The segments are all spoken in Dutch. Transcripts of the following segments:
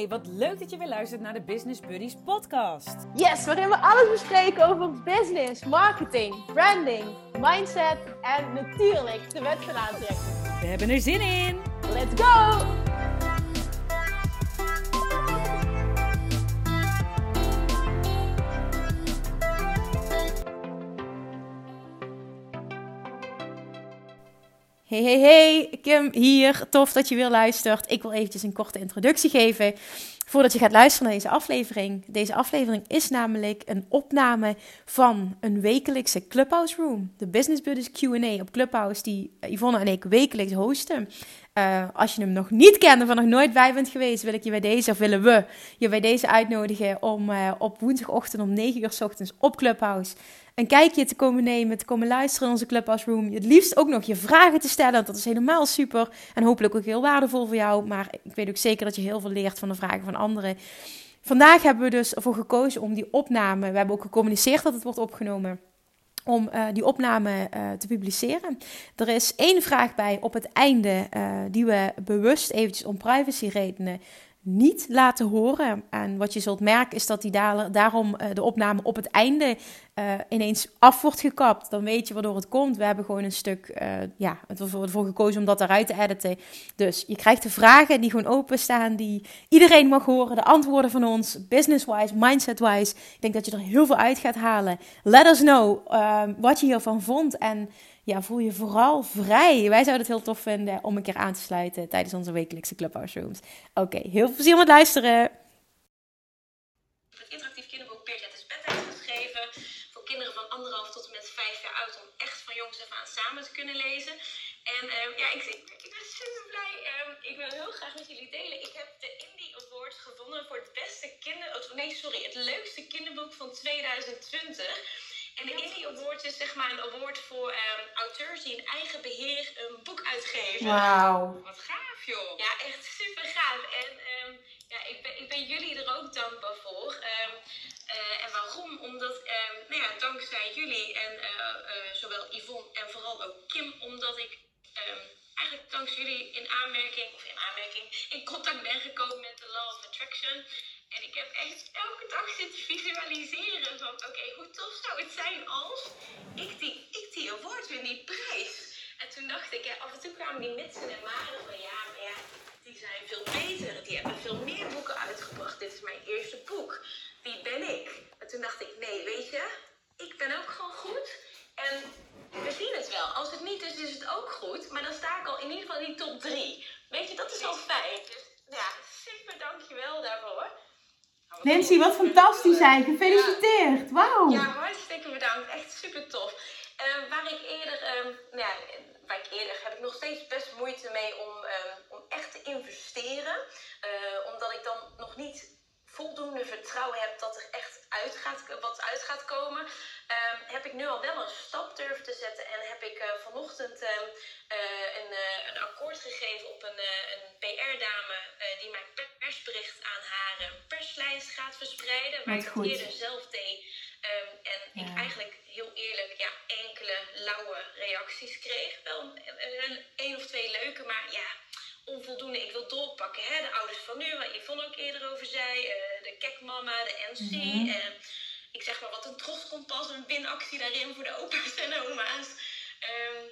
Hey, wat leuk dat je weer luistert naar de Business Buddies podcast. Yes, waarin we alles bespreken over business, marketing, branding, mindset en natuurlijk de wet van aantrekking. We hebben er zin in! Let's go! Hey, hey, hey, Kim hier. Tof dat je weer luistert. Ik wil eventjes een korte introductie geven voordat je gaat luisteren naar deze aflevering. Deze aflevering is namelijk een opname van een wekelijkse Clubhouse Room. De Business Buddies Q&A op Clubhouse die Yvonne en ik wekelijks hosten. Uh, als je hem nog niet kent of nog nooit bij bent geweest, wil ik je bij deze, of willen we je bij deze uitnodigen om uh, op woensdagochtend om 9 uur s ochtends op Clubhouse een kijkje te komen nemen, te komen luisteren in onze Clubhouse Room. Het liefst ook nog je vragen te stellen, dat is helemaal super en hopelijk ook heel waardevol voor jou. Maar ik weet ook zeker dat je heel veel leert van de vragen van anderen. Vandaag hebben we dus ervoor gekozen om die opname, we hebben ook gecommuniceerd dat het wordt opgenomen, om uh, die opname uh, te publiceren. Er is één vraag bij op het einde uh, die we bewust eventjes om privacy redenen niet laten horen. En wat je zult merken is dat die daar, daarom uh, de opname op het einde uh, ineens af wordt gekapt. Dan weet je waardoor het komt. We hebben gewoon een stuk, uh, ja, ervoor gekozen om dat eruit te editen. Dus je krijgt de vragen die gewoon openstaan, die iedereen mag horen. De antwoorden van ons, business-wise, mindset-wise. Ik denk dat je er heel veel uit gaat halen. Let us know wat je hiervan vond en ja, voel je vooral vrij. Wij zouden het heel tof vinden om een keer aan te sluiten tijdens onze wekelijkse Clubhouse Rooms. Oké, heel veel plezier met luisteren. Het interactief kinderboek Peert is bedtijd geschreven voor kinderen van anderhalf tot en met vijf jaar oud om echt van jongs af aan samen te kunnen lezen. En uh, ja, ik, ik, ben super blij. Um, ik wil heel graag met jullie delen. Ik heb de Indie Award gewonnen voor het beste kinder... Nee, sorry, het leukste kinderboek van 2020. En de Indie Award is zeg maar een award voor um, auteurs die in eigen beheer een boek uitgeven. Wauw. Wat gaaf joh. Ja, echt super gaaf. En um, ja, ik, ben, ik ben jullie er ook dankbaar voor. Um, uh, en waarom? Omdat, nou ja, dankzij jullie en uh, uh, zowel Yvonne en vooral ook Kim, omdat ik eigenlijk dankzij jullie in aanmerking, of in aanmerking, in contact ben gekomen met de Law of Attraction. En ik heb echt elke dag zitten visualiseren van oké, hoe tof zou het zijn als ik die, ik die award win, die prijs. En toen dacht ik, ja, af en toe kwamen die mitsen en maren van ja, maar ja, die zijn veel beter. Die hebben veel meer boeken uitgebracht. Dit is mijn eerste boek. Wie ben ik? En toen dacht ik, nee, weet je, ik ben ook gewoon goed. En we zien het wel. Als het niet is, is het ook goed. Maar dan sta ik al in ieder geval in die top drie. Weet je, dat is al fijn. Dus ja, super dankjewel daarvoor. Nancy, wat fantastisch zijn. Gefeliciteerd. Ja. Wauw. Ja, hartstikke bedankt. Echt super tof. Uh, waar ik eerder, um, nou ja, waar ik eerder heb ik nog steeds best moeite mee om, um, om echt te investeren. Uh, omdat ik dan nog niet voldoende vertrouwen heb dat er echt uit gaat, wat uit gaat komen, um, heb ik nu al wel een stap durven te zetten. En heb ik uh, vanochtend um, uh, een, uh, een, akkoord gegeven op een, een PR-dame die mijn persbericht aan haar perslijst gaat verspreiden. Waar ik eerder zelf deed. Um, en ja. ik eigenlijk heel eerlijk ja, enkele lauwe reacties kreeg. Wel een, een of twee leuke, maar ja onvoldoende. Ik wil doorpakken. Hè? De ouders van nu, waar Yvonne ook eerder over zei. Uh, de kekmama, de NC. Mm-hmm. uh, ik zeg maar wat een troskompas, een winactie daarin voor de opa's en oma's. Um,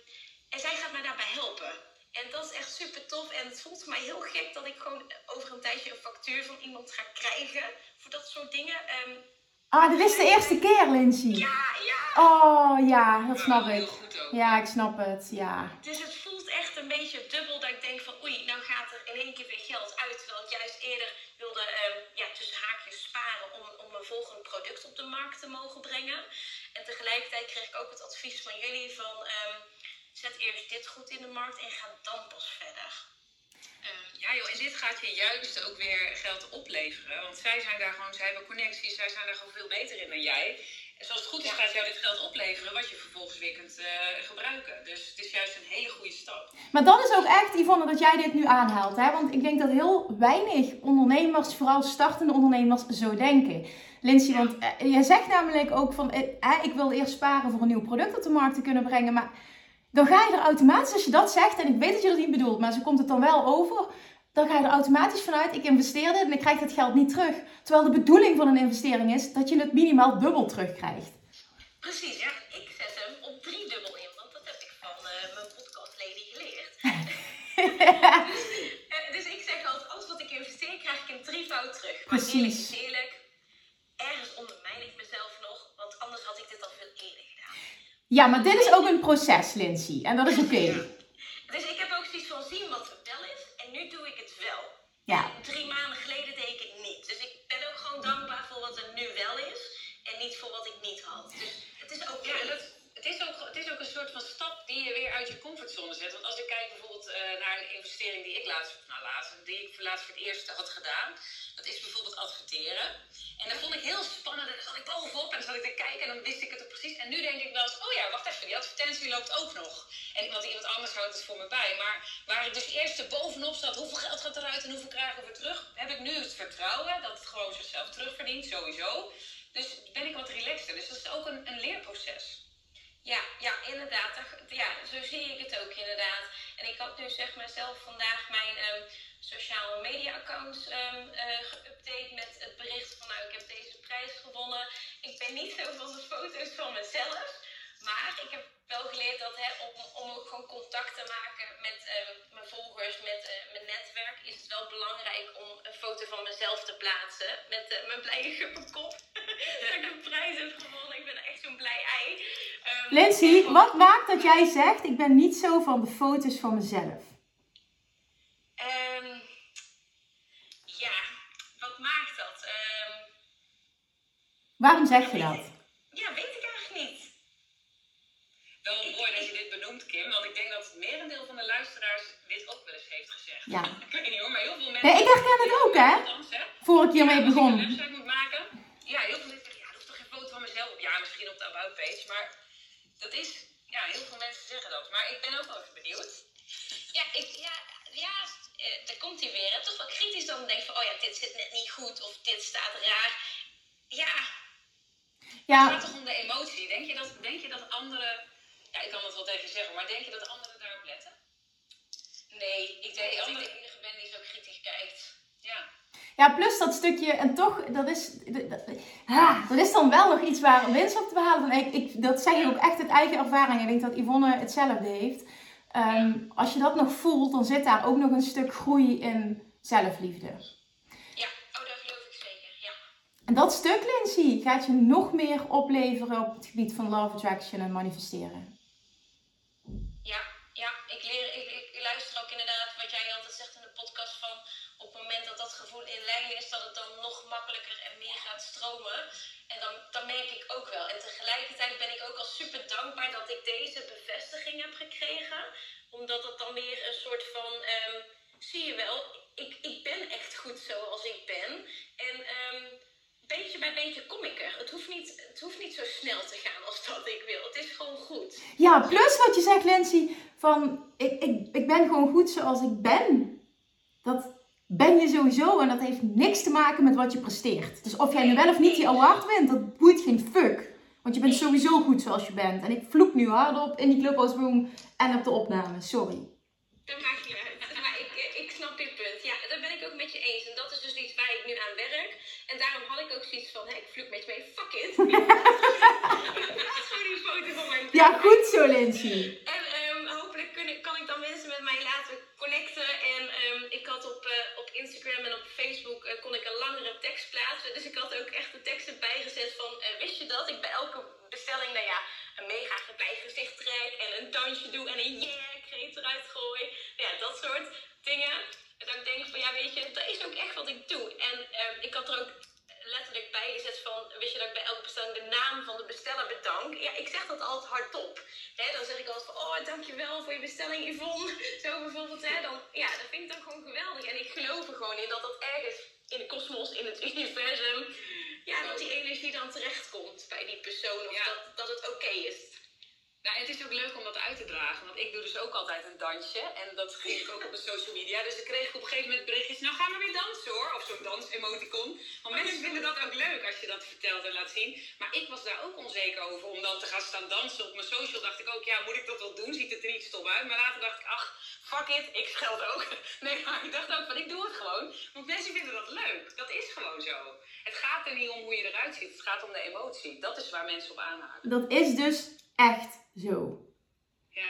en zij gaat mij daarbij helpen. En dat is echt super tof. En het voelt voor mij heel gek dat ik gewoon over een tijdje een factuur van iemand ga krijgen. Voor dat soort dingen. Um, ah, dit is de eerste keer, Lindsay. Ja, ja. Oh, ja, dat snap ja, ik. Ja, ik snap het, ja. Dus het voelt echt een beetje dubbel dat ik denk van oei, nou gaat er in één keer weer geld uit. Terwijl ik juist eerder wilde, um, ja, tussen haakjes sparen om, om een volgend product op de markt te mogen brengen. En tegelijkertijd kreeg ik ook het advies van jullie van um, zet eerst dit goed in de markt en ga dan pas verder. Ja joh, en dit gaat je juist ook weer geld opleveren. Want zij zijn daar gewoon, zij hebben connecties, zij zijn daar gewoon veel beter in dan jij. En zoals het goed is, gaat jou dit geld opleveren wat je vervolgens weer kunt uh, gebruiken. Dus het is juist een hele goede stap. Maar dat is ook echt, Yvonne, dat jij dit nu aanhaalt. Hè? Want ik denk dat heel weinig ondernemers, vooral startende ondernemers, zo denken. Lindsay, want uh, jij zegt namelijk ook van, uh, ik wil eerst sparen voor een nieuw product op de markt te kunnen brengen. Maar dan ga je er automatisch, als je dat zegt, en ik weet dat je dat niet bedoelt, maar zo komt het dan wel over dan ga je er automatisch vanuit, ik investeer dit en ik krijg het geld niet terug. Terwijl de bedoeling van een investering is dat je het minimaal dubbel terugkrijgt. Precies, ja. Ik zet hem op drie dubbel in, want dat heb ik van eh, mijn podcastlady geleerd. dus, eh, dus ik zeg altijd, alles wat ik investeer, krijg ik een drievoud terug. Maar Precies. eerlijk is eerlijk, ergens ondermijn ik mezelf nog, want anders had ik dit al veel eerder gedaan. Ja, maar dit is ook een proces, Lindsay. En dat is oké. Dus ik heb ook zoiets van zien wat wel is en nu doe ik het wel. Ja. En drie maanden geleden deed ik het niet. Dus ik ben ook gewoon dankbaar voor wat er nu wel is en niet voor wat ik niet had. Dus het is ook Ja, dat, het, is ook, het is ook een soort van stap die je weer uit je comfortzone zet. Want als ik kijk bijvoorbeeld eh, naar een investering die ik laatst, nou laatst, die ik laatst voor het eerst had gedaan. Dat is bijvoorbeeld adverteren. En dat vond ik heel spannend. En dan zat ik bovenop en dan zat ik te kijken en dan wist ik het ook precies. En nu denk ik wel oh ja, wacht even, die advertentie loopt ook nog. En want iemand anders houdt het voor me bij. Maar waar ik dus eerst er bovenop zat, hoeveel geld gaat eruit en hoeveel krijgen we terug, heb ik nu het vertrouwen dat het gewoon zichzelf terugverdient, sowieso. Dus ben ik wat relaxter. Dus dat is ook een, een leerproces. Ja, ja, inderdaad. Ja, zo zie ik het ook inderdaad. En ik had nu zeg maar zelf vandaag mijn ehm, sociale media accounts eh, geüpdate met het bericht van nou ik heb deze prijs gewonnen. Ik ben niet zo van de foto's van mezelf. Maar ik heb wel geleerd dat hè, om, om ook gewoon contact te maken met ehm, mijn volgers, met eh, mijn netwerk, is het wel belangrijk om een foto van mezelf te plaatsen. Met eh, mijn blije guppenkop. dat ik een prijs heb gewonnen. Ik ben echt zo'n blij ei. Ehm, Lindsay, en- wat maakt dat jij zegt, ik ben niet zo van de foto's van mezelf? Ehm, ja, wat maakt dat? Waarom zeg je dat? ja, weet. Wel mooi dat je dit benoemt, Kim, want ik denk dat het merendeel van de luisteraars dit ook wel eens heeft gezegd. Ja. Ik weet niet hoor, maar heel veel mensen. Nee, ik herken het ook, hè? Voor ik hiermee Ja, als ik begon. een website moet maken. Ja, heel veel mensen zeggen, ja, hoeft toch geen foto van mezelf op. Ja, misschien op de about page, maar dat is, ja, heel veel mensen zeggen dat. Maar ik ben ook wel even benieuwd. Ja, ik, ja, ja eh, daar komt hij weer. hè. Toch wel kritisch dan denk van, oh ja, dit zit net niet goed of dit staat raar. Ja, Het Ja, gaat toch om de emotie. Denk je dat, denk je dat anderen, ja, ik kan het wel tegen je zeggen, maar denk je dat anderen daarop letten? nee, ik denk dat ik andere- de enige ben die zo kritisch kijkt. Ja. ja, plus dat stukje, en toch, dat is, dat, dat- ah, dat is dan wel nog iets waar winst op te behalen. En ik, ik, dat zeg ik ook echt uit eigen ervaring. Ik denk dat Yvonne hetzelfde heeft. Ehm, als je dat nog voelt, dan zit daar ook nog een stuk groei in zelfliefde. Ja, oh, dat geloof ik zeker, ja. En dat stuk, Lindsay, gaat je nog meer opleveren op het gebied van love attraction en manifesteren. Ik, leer, ik, ik luister ook inderdaad wat jij altijd zegt in de podcast van op het moment dat dat gevoel in lijn is, dat het dan nog makkelijker en meer gaat stromen. En dan, dan merk ik ook wel. En tegelijkertijd ben ik ook al super dankbaar dat ik deze bevestiging heb gekregen. Omdat het dan weer een soort van, ehm, zie je wel, ik, ik ben echt goed zoals ik ben. En ehm, beetje bij beetje kom ik er. Het hoeft, niet, het hoeft niet zo snel te gaan als dat ik wil. Het is gewoon goed. Ja, plus wat je zegt, Lindsay, van ik, ik, ik ben gewoon goed zoals ik ben. Dat ben je sowieso en dat heeft niks te maken met wat je presteert. Dus of jij nu wel of niet die award wint, dat boeit geen fuck. Want je bent sowieso goed zoals je bent. En ik vloek nu hardop in die Clubhouse Room en op de opname, sorry. Dat maakt niet uit. Maar ik, eh, ik snap je punt. Ja, daar ben ik ook met je eens. En dat is dus iets waar ik nu aan werk. En daarom had ik ook zoiets van, hé, ik vloek met je mee, fuck it. Laat gewoon die foto van mijn Ja, goed zo, Lindsay. En ehm, hopelijk kun, kan ik dan mensen met mij laten connecten. En ehm, ik had op, eh, op Instagram en op Facebook eh, kon ik een langere tekst plaatsen. Dus ik had ook echt de tekst erbij gezet van, eh, wist je dat ik bij elke bestelling, nou ja, een mega blij gezicht trek en een dansje doe en een yeah kreet eruit gooi. Nou ja, dat soort dingen. En dan denk ik van, ja weet je, dat is ook echt wat ik doe. En ehm, ik had er ook letterlijk bij gezet van, wist je dat ik bij elke bestelling de naam van de besteller bedank? Ja, ik zeg dat altijd hardop. Hè, dan zeg ik altijd van, oh dankjewel voor je bestelling Yvonne. Zo bijvoorbeeld, hè, dan, ja, dat vind ik dan gewoon geweldig. En ik geloof er gewoon in dat dat ergens in de kosmos, in het universum, ja, dat die energie dan terechtkomt bij die persoon. Of Ja. dat, dat het oké is. Nou, het is ook leuk om dat uit te dragen. Want ik doe dus ook altijd een dansje. En dat ging ik ook op de social media. Dus dan kreeg ik op een gegeven moment berichtjes. Nou gaan we weer dansen hoor. Of zo'n dans-emoticon. Want mensen vinden dat ook leuk als je dat vertelt en laat zien. Maar ik was daar ook onzeker over. Om dan te gaan staan dansen op mijn social. Dacht ik ook, ja moet ik dat wel doen? Ziet het er niet stom uit? Maar later dacht ik, ach fuck it. Ik scheld ook. Nee, maar ik dacht ook van ik doe het gewoon. Want mensen vinden dat leuk. Dat is gewoon zo. Het gaat er niet om hoe je eruit ziet. Het gaat om de emotie. Dat is waar mensen op aanhaken. Dat is dus echt zo. Ja.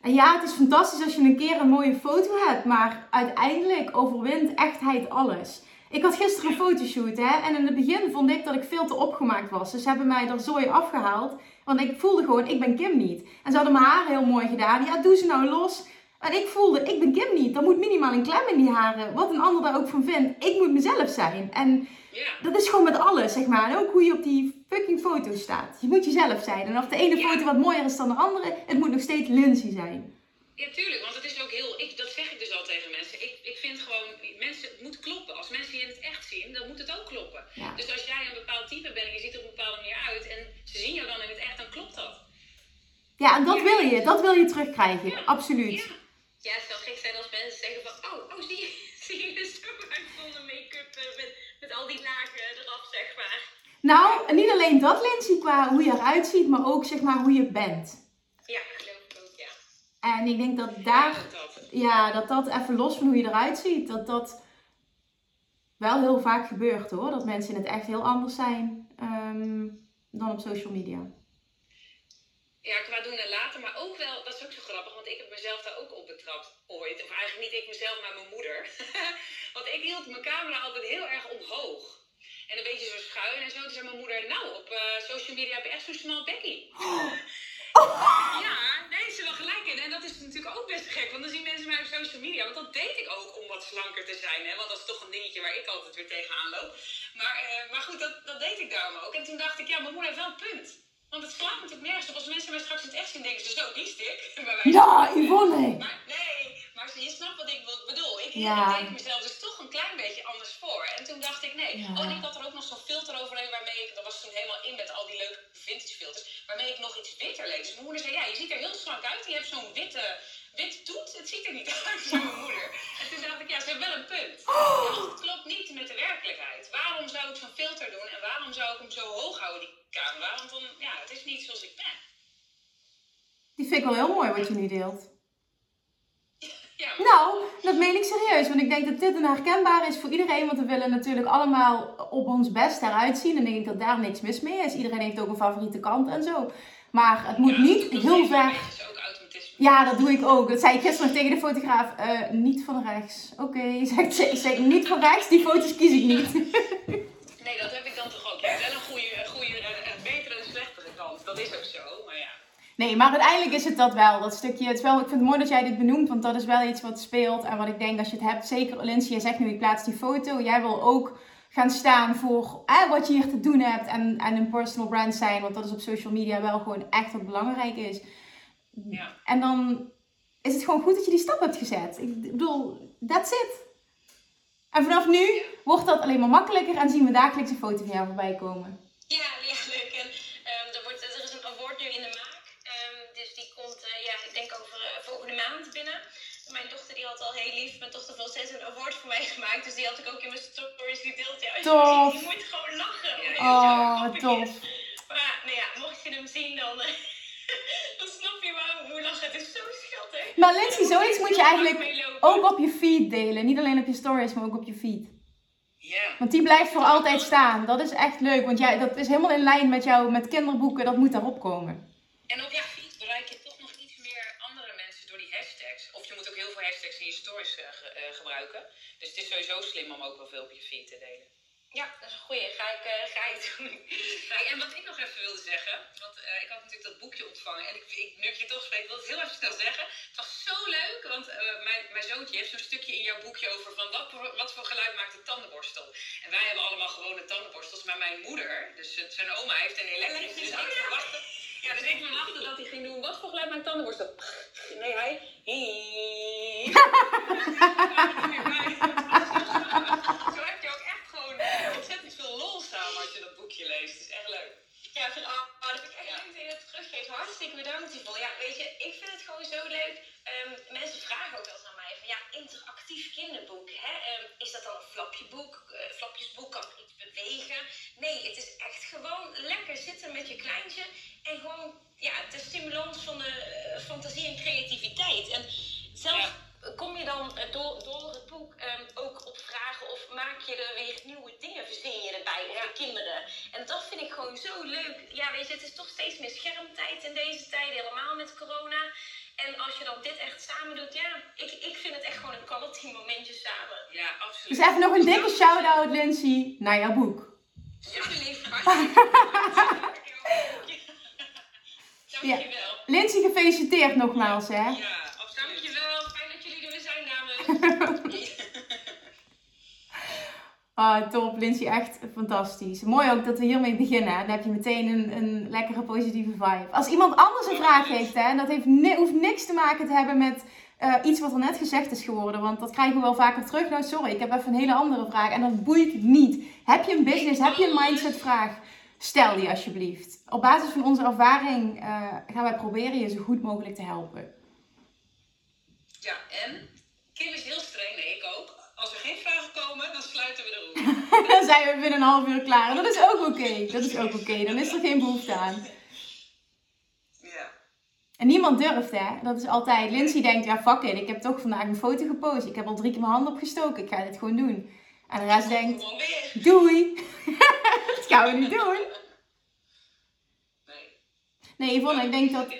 En ja, het is fantastisch als je een keer een mooie foto hebt, maar uiteindelijk overwint echtheid alles. Ik had gisteren een fotoshoot hè, en in het begin vond ik dat ik veel te opgemaakt was. Dus ze hebben mij er zooi afgehaald, want ik voelde gewoon, ik ben Kim niet. En ze hadden mijn haar heel mooi gedaan. Ja, doe ze nou los. En ik voelde, ik ben Kim niet. Er moet minimaal een klem in die haren. Wat een ander daar ook van vindt. Ik moet mezelf zijn. En. Dat is gewoon met alles, zeg maar. En ook hoe je op die fucking foto staat. Je moet jezelf zijn. En of de ene foto wat mooier is dan de andere, het moet nog steeds Lindsay zijn. Ja, tuurlijk, want het is ook heel. Ik, dat zeg ik dus al tegen mensen. Ik, ik vind gewoon, mensen, het moet kloppen. Als mensen je in het echt zien, dan moet het ook kloppen. Ja. Dus als jij een bepaald type bent en je ziet er op een bepaalde manier uit en ze zien jou dan in het echt, dan klopt dat. Ja, en dat Ja. wil je. Dat wil je terugkrijgen. Ja. Absoluut. Ja. Ja, het zou gek zijn als mensen zeggen van, oh, oh zie, je, zie je er zo uit zonder make-up eh, met, al die lagen eraf, zeg maar. Nou, niet alleen dat, Lindsay, qua hoe je eruit ziet, maar ook zeg maar hoe je bent. Ja, geloof ik ook, ja. En ik denk dat daar, Ja, dat. ja, dat dat even los van hoe je eruit ziet, dat dat wel heel vaak gebeurt hoor. Dat mensen in het echt heel anders zijn ehm, dan op social media. Ja, qua doen en laten, maar ook wel, dat is ook zo grappig, want ik heb mezelf daar ook op betrapt ooit. Of eigenlijk niet ik mezelf, maar mijn moeder. want ik hield mijn camera altijd heel erg omhoog. En een beetje zo schuin en zo. Toen zei mijn moeder, nou, op eh, social media heb je echt zo'n smal bekkie. Ja, nee, ze wel gelijk in. En dat is natuurlijk ook best gek, want dan zien mensen mij op social media. Want dat deed ik ook om wat slanker te zijn, hè. Want dat is toch een dingetje waar ik altijd weer tegenaan loop. Maar, eh, maar goed, dat, dat deed ik daarom ook. En toen dacht ik, ja, mijn moeder heeft wel een punt. Want het slaat natuurlijk nergens op. Als mensen mij straks in het echt zien, denken ze zo, die is dik. Bij wijze van Ja. Yvonne! Maar nee, maar je snapt wat ik bedoel. Ik, Ja. ik deed mezelf dus toch een klein beetje anders voor. En toen dacht ik, nee. Ja. Oh, en ik had er ook nog zo'n filter overheen waarmee ik, dat was toen helemaal in met al die leuke vintage filters, waarmee ik nog iets witter leek. Dus mijn moeder zei, ja, je ziet er heel slank uit. Je hebt zo'n witte, witte toet. Het ziet er niet uit, zei mijn moeder. En toen dacht ik, ja, ze heeft wel een punt. Ja, het klopt niet met de werkelijkheid. Waarom zou ik zo'n filter doen en waarom zou ik hem zo hoog houden, die camera? Want dan, ja, het is niet zoals ik ben. Die vind ik wel heel mooi wat je nu deelt. Ja, maar- Nou, dat meen ik serieus. Want ik denk dat dit een herkenbaar is voor iedereen. Want we willen natuurlijk allemaal op ons best eruit zien. En ik denk dat daar niks mis mee is. Iedereen heeft ook een favoriete kant en zo. Maar het moet Ja, niet ik heel ver... Ja, dat doe ik ook. Dat zei ik gisteren tegen de fotograaf. Eh, niet van rechts. Oké, zegt ze. Ik niet van rechts. Die foto's kies ik niet. Nee, dat heb ik dan toch ook. Je hebt wel een goede, een goede, een, een betere en slechtere kant. Dat is ook zo, maar ja. Nee, maar uiteindelijk is het dat wel. Dat stukje. Het is wel, ik vind het mooi dat jij dit benoemt. Want dat is wel iets wat speelt. En wat ik denk als je het hebt. Zeker Lindsay, jij zegt nu ik plaats die foto. Jij wil ook gaan staan voor eh, wat je hier te doen hebt. En, en een personal brand zijn. Want dat is op social media wel gewoon echt wat belangrijk is. Ja. En dan is het gewoon goed dat je die stap hebt gezet. Ik bedoel, that's it. En vanaf nu wordt dat alleen maar makkelijker. En zien we dagelijks een foto van jou voorbij komen. Ja, ja, leuk. En ehm, er, wordt, er is een award nu in de maak. Ehm, dus die komt, eh, ja, ik denk over eh, volgende maand binnen. Mijn dochter die had al heel lief, mijn dochter van zes, een award voor mij gemaakt. Dus die had ik ook in mijn stories gedeeld. Ja, als Tof. Je moet gewoon lachen. Ja, Oh, tof. Maar ja, nou ja, mocht je hem zien, dan, eh, Het is zo schattig. Maar Lindsay, zoiets moet je eigenlijk ook op je feed delen. Niet alleen op je stories, maar ook op je feed. Ja. Want die blijft voor altijd staan. Dat is echt leuk. Want jij, dat is helemaal in lijn met jou, met kinderboeken. Dat moet daarop komen. En op je feed bereik je toch nog iets meer andere mensen door die hashtags. Of je moet ook heel veel hashtags in je stories eh, eh, gebruiken. Dus het is sowieso slim om ook wel veel op je feed te delen. Ja, dat is een goeie. Ga ik, eh, ga ik doen. Hey, en wat ik nog even wilde zeggen, want eh, ik had natuurlijk dat boekje ontvangen en ik, ik, nu ik je toch spreek, wil het heel even snel zeggen. Het was zo leuk, want eh, mijn, mijn zoontje heeft zo'n stukje in jouw boekje over van wat, voor- wat voor geluid maakt een tandenborstel. En wij hebben allemaal gewone tandenborstels, maar mijn moeder, dus zijn oma, heeft een elektrische. Dus ik verwachtte, ja, dus ik verwachtte dat hij ging doen, wat voor geluid maakt een tandenborstel? Nee, hij... teruggeeft. Hartstikke bedankt hiervoor. Ja, weet je, ik vind het gewoon zo leuk. Ehm, mensen vragen ook wel eens aan mij van ja, interactief kinderboek. Hè? Ehm, is dat dan een flapjeboek? Uh, flapjesboek kan er iets bewegen? Nee, het is echt gewoon lekker zitten met je kleintje en gewoon ja, de stimulans van de uh, fantasie en creativiteit. En zelfs kom je dan uh, door, door het boek um, ook op vragen of maak je er weer nieuwe dingen, verzin je erbij voor de kinderen. En dat vind ik gewoon zo leuk. Ja, weet je, het is toch steeds meer schermtijd in deze tijd, helemaal met corona. En als je dan dit echt samen doet, ja, ik, ik vind het echt gewoon een quality momentje samen. Ja, absoluut. Dus even nog een dikke shout-out, Lindsay, naar jouw boek. Super lief, Ja. Dankjewel. Lindsay, gefeliciteerd nogmaals, hè? Ja, Ah, top. Lindsay, echt fantastisch. Mooi ook dat we hiermee beginnen. Dan heb je meteen een, een lekkere positieve vibe. Als iemand anders een vraag heeft, hè, en dat heeft ni- hoeft niks te maken te hebben met eh, iets wat er net gezegd is geworden. Want dat krijgen we wel vaker terug. Nou, sorry, ik heb even een hele andere vraag. En dat boeit niet. Heb je een business, heb je een mindset vraag? Stel die alsjeblieft. Op basis van onze ervaring eh, gaan wij proberen je zo goed mogelijk te helpen. Ja, en Kim is heel streng, nee, ik ook. Als er geen vragen komen, dan sluiten we de room. Dan zijn we binnen een half uur klaar. En dat is ook oké. Dat is ook oké. Dan is er geen behoefte aan. Ja. En niemand durft, hè? Dat is altijd. Lindsay denkt, ja, fuck it. Ik heb toch vandaag een foto gepost. Ik heb al drie keer mijn hand opgestoken. Ik ga dit gewoon doen. En de rest denkt, doei. dat gaan we niet doen. Nee. Nee, Yvonne, ik denk dat,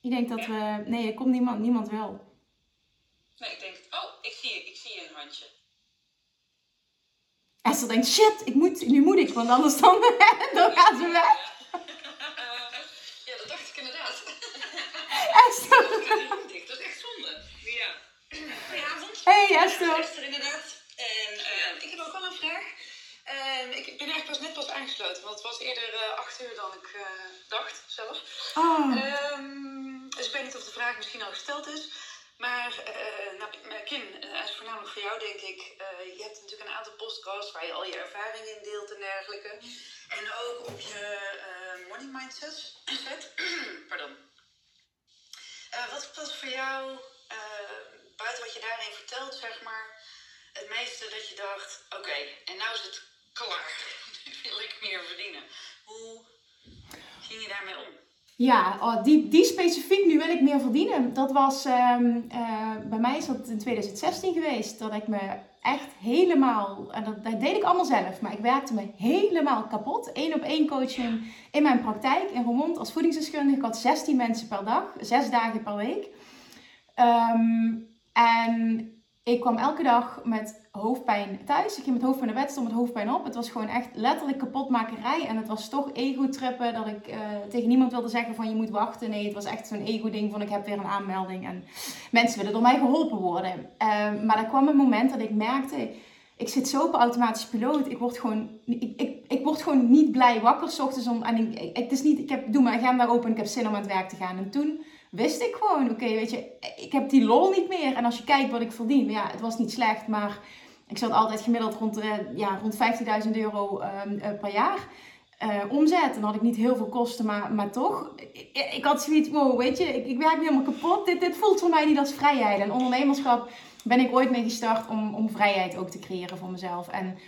ik denk dat we... Nee, er komt niemand. Niemand wel. Nee, ik denk, oh, ik zie, ik zie een handje. Esther denkt, shit, ik moet, nu moet ik. Want anders dan, dan gaat ze weg. Ja, dat dacht ik inderdaad. Esther. Ik dat is echt zonde. Ja. Goedenavond. Hey, Esther. Esther inderdaad. En eh, ik heb ook wel een vraag. En ik ben eigenlijk pas net pas aangesloten, want het was eerder eh, acht uur dan ik eh, dacht zelf. Oh, Ehm, dus ik weet niet of de vraag misschien al gesteld is. Maar eh, nou, Kim, eh, voornamelijk voor jou denk ik. Eh, je hebt natuurlijk een aantal podcasts waar je al je ervaringen in deelt en dergelijke. En ook op je money mindset. Pardon. Wat was voor jou, buiten wat je daarin vertelt, zeg maar, het meeste dat je dacht, oké, en nou is het klaar. Nu wil ik meer verdienen. Hoe ging je daarmee om? Ja, oh, die, die specifiek, nu wil ik meer verdienen. Dat was, ehm, eh, bij mij is dat in 2016 geweest. Dat ik me echt helemaal, en dat, deed ik allemaal zelf. Maar ik werkte me helemaal kapot. Eén op één coaching in mijn praktijk in Roermond als voedingsdeskundige. Ik had 16 mensen per dag, zes dagen per week. Ehm, en ik kwam elke dag met hoofdpijn thuis. Ik ging met hoofdpijn naar bed, stond met hoofdpijn op. Het was gewoon echt letterlijk kapotmakerij. En het was toch ego-trippen dat ik eh, tegen niemand wilde zeggen van je moet wachten. Nee, het was echt zo'n ego-ding van ik heb weer een aanmelding. En mensen willen door mij geholpen worden. Ehm, maar er kwam een moment dat ik merkte... Ik zit zo op automatisch piloot. Ik word gewoon, ik, ik, ik word gewoon niet blij wakker 's ochtends. Om, en ik, het is niet, ik heb, doe mijn agenda open en ik heb zin om aan het werk te gaan. En toen wist ik gewoon, oké, weet je, ik heb die lol niet meer. En als je kijkt wat ik verdien, ja, het was niet slecht, maar ik zat altijd gemiddeld rond, eh, ja, rond 15.000 euro ehm, eh, per jaar. eh, omzet. En had ik niet heel veel kosten, maar, maar toch. Ik, ik had zoiets, wow, weet je, ik, ik werk helemaal kapot. Dit, dit voelt voor mij niet als vrijheid. En ondernemerschap ben ik ooit mee gestart om, om vrijheid ook te creëren voor mezelf. En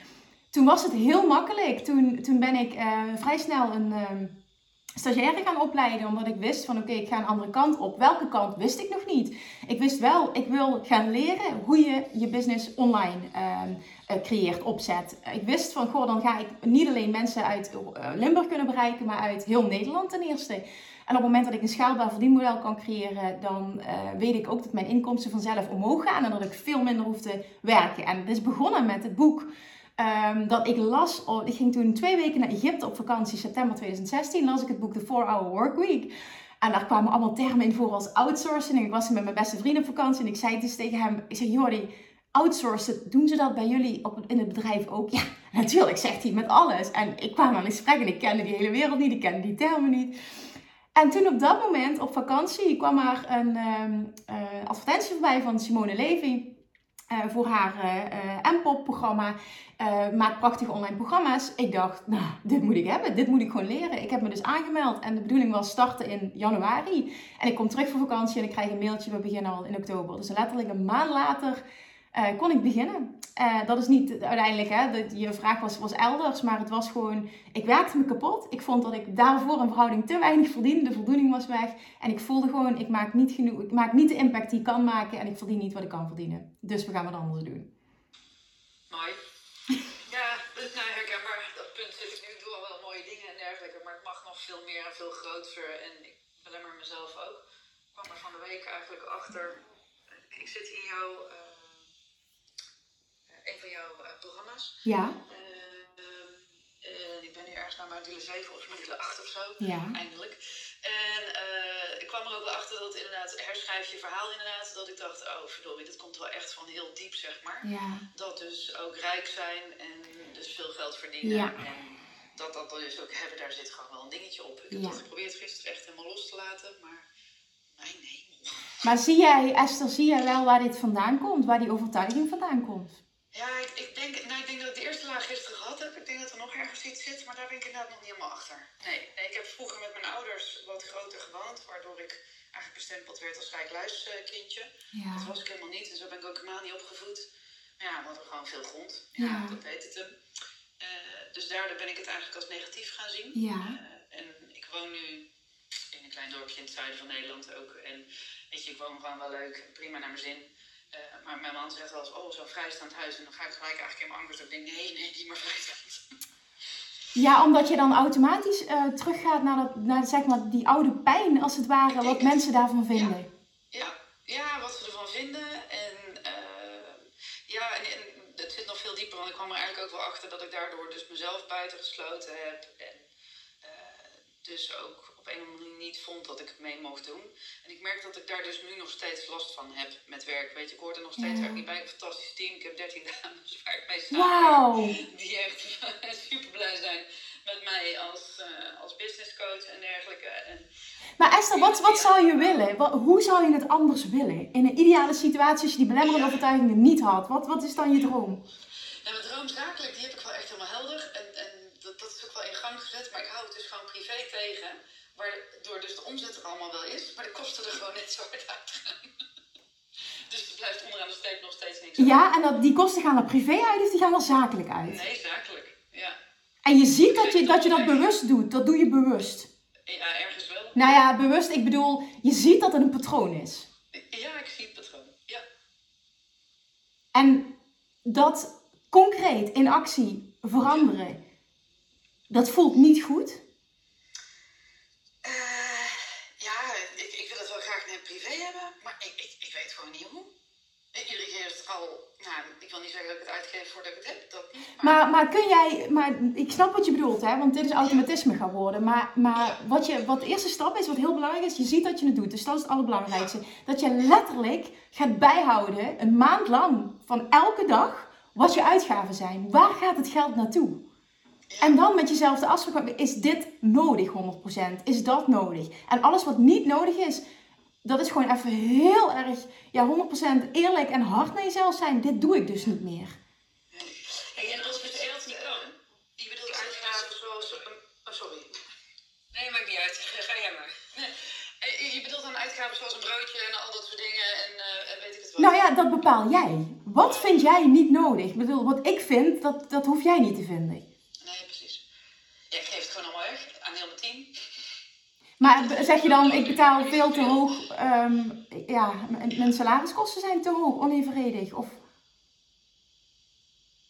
toen was het heel makkelijk. Toen, toen ben ik vrij snel een ehm, stagiaire gaan opleiden. Omdat ik wist van oké, ik ga een andere kant op. Welke kant wist ik nog niet. Ik wist wel, ik wil gaan leren hoe je je business online ehm, eh, creëert, opzet. Ik wist van goh, dan ga ik niet alleen mensen uit eh, Limburg kunnen bereiken, maar uit heel Nederland ten eerste. En op het moment dat ik een schaalbaar verdienmodel kan creëren, dan eh, weet ik ook dat mijn inkomsten vanzelf omhoog gaan en dat ik veel minder hoef te werken. En het is begonnen met het boek ehm, dat ik las. Oh, ik ging toen twee weken naar Egypte op vakantie, september 2016, las ik het boek The 4-Hour Workweek. En daar kwamen allemaal termen in voor als outsourcing. En ik was met mijn beste vriend op vakantie en ik zei dus tegen hem, ik zeg Jordi, outsourcen, doen ze dat bij jullie op, in het bedrijf ook? Ja, natuurlijk, zegt hij met alles. En ik kwam aan een gesprek en ik kende die hele wereld niet, ik kende die termen niet. En toen op dat moment op vakantie kwam er een ehm, eh, advertentie voorbij van Simone Levy. Eh, voor haar uh, M-pop-programma. maakt prachtige online programma's. Ik dacht, nou, dit moet ik hebben. Dit moet ik gewoon leren. Ik heb me dus aangemeld. En de bedoeling was starten in januari. En ik kom terug voor vakantie en ik krijg een mailtje. We beginnen al in oktober. Dus letterlijk een maand later kon ik beginnen. Uh, dat is niet uiteindelijk, hè, dat, je vraag was, elders, maar het was gewoon, ik werkte me kapot. Ik vond dat ik daarvoor een verhouding te weinig verdiende, de voldoening was weg. En ik voelde gewoon, ik maak niet genoeg, ik maak niet de impact die ik kan maken en ik verdien niet wat ik kan verdienen. Dus we gaan wat anders doen. Mooi. Ja, dus nou herkenbaar. Dat punt zit ik nu, ik doe al wel mooie dingen en dergelijke, maar het mag nog veel meer en veel groter. En ik belemmer mezelf ook. Ik kwam er van de week eigenlijk achter. Ik zit in jouw... Uh, een van jouw uh, programma's. Ja. Uh, ik ben nu ergens naar module 7 of module 8 of zo, ja. eindelijk. En ik kwam er ook wel achter dat inderdaad, herschrijf je verhaal inderdaad, dat ik dacht, oh verdorie, dit komt wel echt van heel diep, zeg maar. Ja. Dat dus ook rijk zijn en dus veel geld verdienen. Ja. En dat dat dus ook hebben, daar zit gewoon wel een dingetje op. Ik heb Ja. dat geprobeerd gisteren echt helemaal los te laten, maar mijn hemel. Maar zie jij, Esther, zie jij wel waar dit vandaan komt? Waar die overtuiging vandaan komt? Ja, ik, ik, denk, nou, ik denk dat ik de eerste laag gisteren gehad heb. Ik denk dat er nog ergens iets zit, maar daar ben ik inderdaad nog niet helemaal achter. Nee, nee ik heb vroeger met mijn ouders wat groter gewoond, waardoor ik eigenlijk bestempeld werd als rijkluiskindje. Ja. Dat was ik helemaal niet en zo ben ik ook helemaal niet opgevoed. Maar ja, we hadden gewoon veel grond. Ja. Dat weet het hem. Eh, dus daardoor ben ik het eigenlijk als negatief gaan zien. Ja. Eh, en ik woon nu in een klein dorpje in het zuiden van Nederland ook. En weet je, ik woon gewoon wel leuk, prima naar mijn zin. Eh, maar mijn man zegt wel eens, oh, zo'n vrijstaand huis. En dan ga ik gelijk eigenlijk in mijn angst. Ik denk, nee, nee, niet meer vrijstaand. Ja, omdat je dan automatisch eh, teruggaat naar, dat, naar zeg maar, die oude pijn, als het ware, wat het. mensen daarvan vinden. Ja, ja, wat ze ervan vinden. En eh, ja, en, en het zit nog veel dieper. Want ik kwam er eigenlijk ook wel achter dat ik daardoor dus mezelf buiten gesloten heb. En dus ook op een of andere manier niet vond dat ik het mee mocht doen. En ik merk dat ik daar dus nu nog steeds last van heb met werk. Weet je, ik hoor er nog steeds Ja. niet bij. Een fantastisch team. Ik heb 13 dames waar ik mee sta. Wauw! Die echt super blij zijn met mij als, eh, als business coach en dergelijke. En Maar Esther, wat, wat zou je willen? Wat, hoe zou je het anders willen? In een ideale situatie, als je die belemmerende Ja. overtuigingen niet had, wat, wat is dan je droom? En mijn droom zakelijk, die heb ik wel echt helemaal helder. En, en dat, dat is ook wel in gang gezet. Maar ik hou het dus gewoon privé tegen. Waardoor dus de omzet er allemaal wel is. Maar de kosten er gewoon net zo hard uitgaan. Dus er blijft onderaan de streep nog steeds niks. Ja, en dat, die kosten gaan er privé uit of die gaan er zakelijk uit? Nee, zakelijk. Ja. En je ziet dat je, dat je dat bewust doet. Dat doe je bewust. ja, ergens wel. Nou ja, bewust, ik bedoel, je ziet dat het een patroon is. Ja, ik zie het patroon. Ja. En dat concreet in actie veranderen, dat voelt niet goed. Eh, ja, ik, ik wil het wel graag net privé hebben. Maar ik, ik, ik weet gewoon niet hoe. Al... Nou, ik wil niet zeggen dat ik het uitgeef voordat ik het heb. Dat niet. Maar, maar kun jij, maar ik snap wat je bedoelt, hè, want dit is automatisme gaan worden. Maar, maar wat, je, wat de eerste stap is, wat heel belangrijk is, je ziet dat je het doet. Dus dat is het allerbelangrijkste. Dat je letterlijk gaat bijhouden, een maand lang, van elke dag, wat je uitgaven zijn. Waar gaat het geld naartoe? En dan met jezelf de afspraak is dit nodig 100%? Is dat nodig? En alles wat niet nodig is, dat is gewoon even heel erg, ja 100% eerlijk en hard naar jezelf zijn. Dit doe ik dus niet meer. Hey, en als het geld niet kan, je bedoelt uitgaven zoals... een- oh, sorry. Nee, maakt niet uit. Ga jij maar. Nee, je bedoelt dan uitgaven zoals een broodje en al dat soort dingen en eh, weet ik het wel. Nou ja, dat bepaal jij. Wat vind jij niet nodig? Ik bedoel, wat ik vind, dat, dat hoef jij niet te vinden. Nee, precies. Ja, ik geef het gewoon allemaal weg. Aan heel mijn team. Maar zeg je dan, ik betaal veel te hoog, ehm, ja, mijn salariskosten zijn te hoog, onevenredig? Of,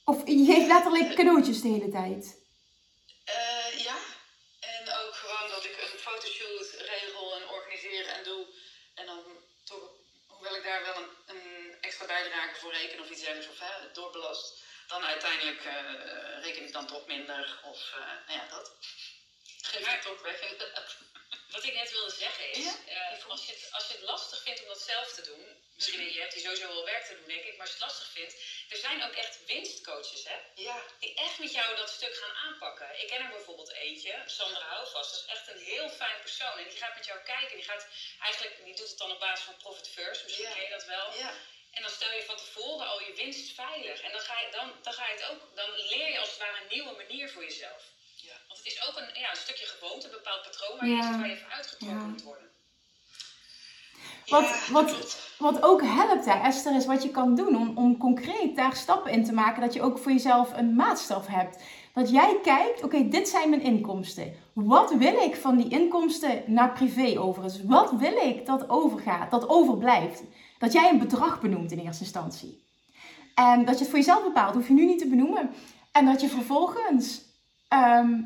of je geeft letterlijk cadeautjes de hele tijd? Eh, ja. En ook gewoon dat ik een fotoshoot regel en organiseer en doe. En dan toch, hoewel ik daar wel een, een extra bijdrage voor reken of iets dergelijks of hè, doorbelast, dan uiteindelijk eh, reken ik dan toch minder. Of eh, nou ja, dat. Geef ik toch weg inderdaad. Wat ik net wilde zeggen is, Ja, eh, als, je het, als je het lastig vindt om dat zelf te doen, misschien je hebt die sowieso wel werk te doen denk ik, maar als je het lastig vindt, er zijn ook echt winstcoaches hè, Ja, die echt met jou dat stuk gaan aanpakken. Ik ken er bijvoorbeeld eentje, Sandra Houvast, dat is echt een heel fijn persoon en die gaat met jou kijken, die gaat eigenlijk, die doet het dan op basis van profit first, misschien Ja. ken je dat wel. ja. En dan stel je van tevoren al je winst veilig. En dan, ga je, dan, dan, ga je het ook, dan leer je als het ware een nieuwe manier voor jezelf. Is ook een, ja, een stukje gewoonte, een bepaald patroon waar je, Ja. waar je even uitgetrokken Ja. moet worden. Wat, wat, wat ook helpt, hè, Esther, is wat je kan doen om, om concreet daar stappen in te maken. Dat je ook voor jezelf een maatstaf hebt. Dat jij kijkt, oké, dit zijn mijn inkomsten. Wat wil ik van die inkomsten naar privé overigens? Wat wil ik dat overgaat, dat overblijft? Dat jij een bedrag benoemt in eerste instantie. En dat je het voor jezelf bepaalt, hoef je nu niet te benoemen. En dat je vervolgens ehm,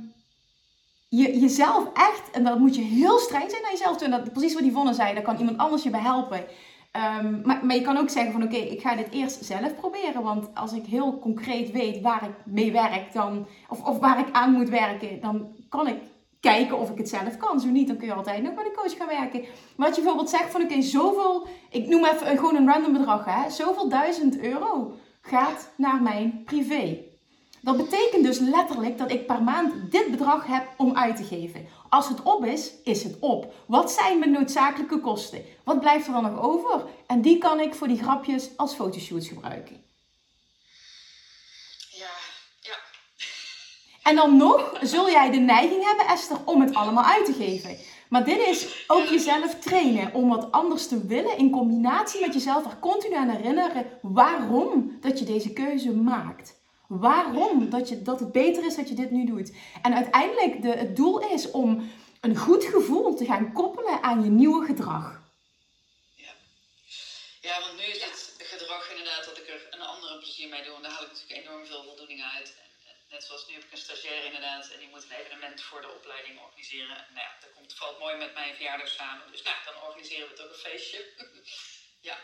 je, jezelf echt, en dat moet je heel streng zijn naar jezelf toe. En dat, precies wat Yvonne zei, daar kan iemand anders je bij helpen. Ehm, maar, maar je kan ook zeggen van oké, ik ga dit eerst zelf proberen. Want als ik heel concreet weet waar ik mee werk, dan, of, of waar ik aan moet werken, dan kan ik kijken of ik het zelf kan. Zo niet, dan kun je altijd nog met een coach gaan werken. Maar als je bijvoorbeeld zegt van oké, zoveel, ik noem even gewoon een random bedrag, hè, zoveel duizend euro gaat naar mijn privé. Dat betekent dus letterlijk dat ik per maand dit bedrag heb om uit te geven. Als het op is, is het op. Wat zijn mijn noodzakelijke kosten? Wat blijft er dan nog over? En die kan ik voor die grapjes als fotoshoots gebruiken. Ja, ja. En dan nog zul jij de neiging hebben, Esther, om het allemaal uit te geven. Maar dit is ook jezelf trainen om wat anders te willen in combinatie met jezelf er continu aan herinneren waarom dat je deze keuze maakt. Waarom dat, je, dat het beter is dat je dit nu doet. En uiteindelijk de, het doel is om een goed gevoel te gaan koppelen aan je nieuwe gedrag. Ja, want nu is het gedrag inderdaad dat ik er een andere plezier mee doe. En daar haal ik natuurlijk enorm veel voldoening uit. En, net zoals nu heb ik een stagiair inderdaad. En die moet een evenement voor de opleiding organiseren. En nou ja, dat komt, valt mooi met mijn verjaardag samen. Dus nou, dan organiseren we toch een feestje. ja.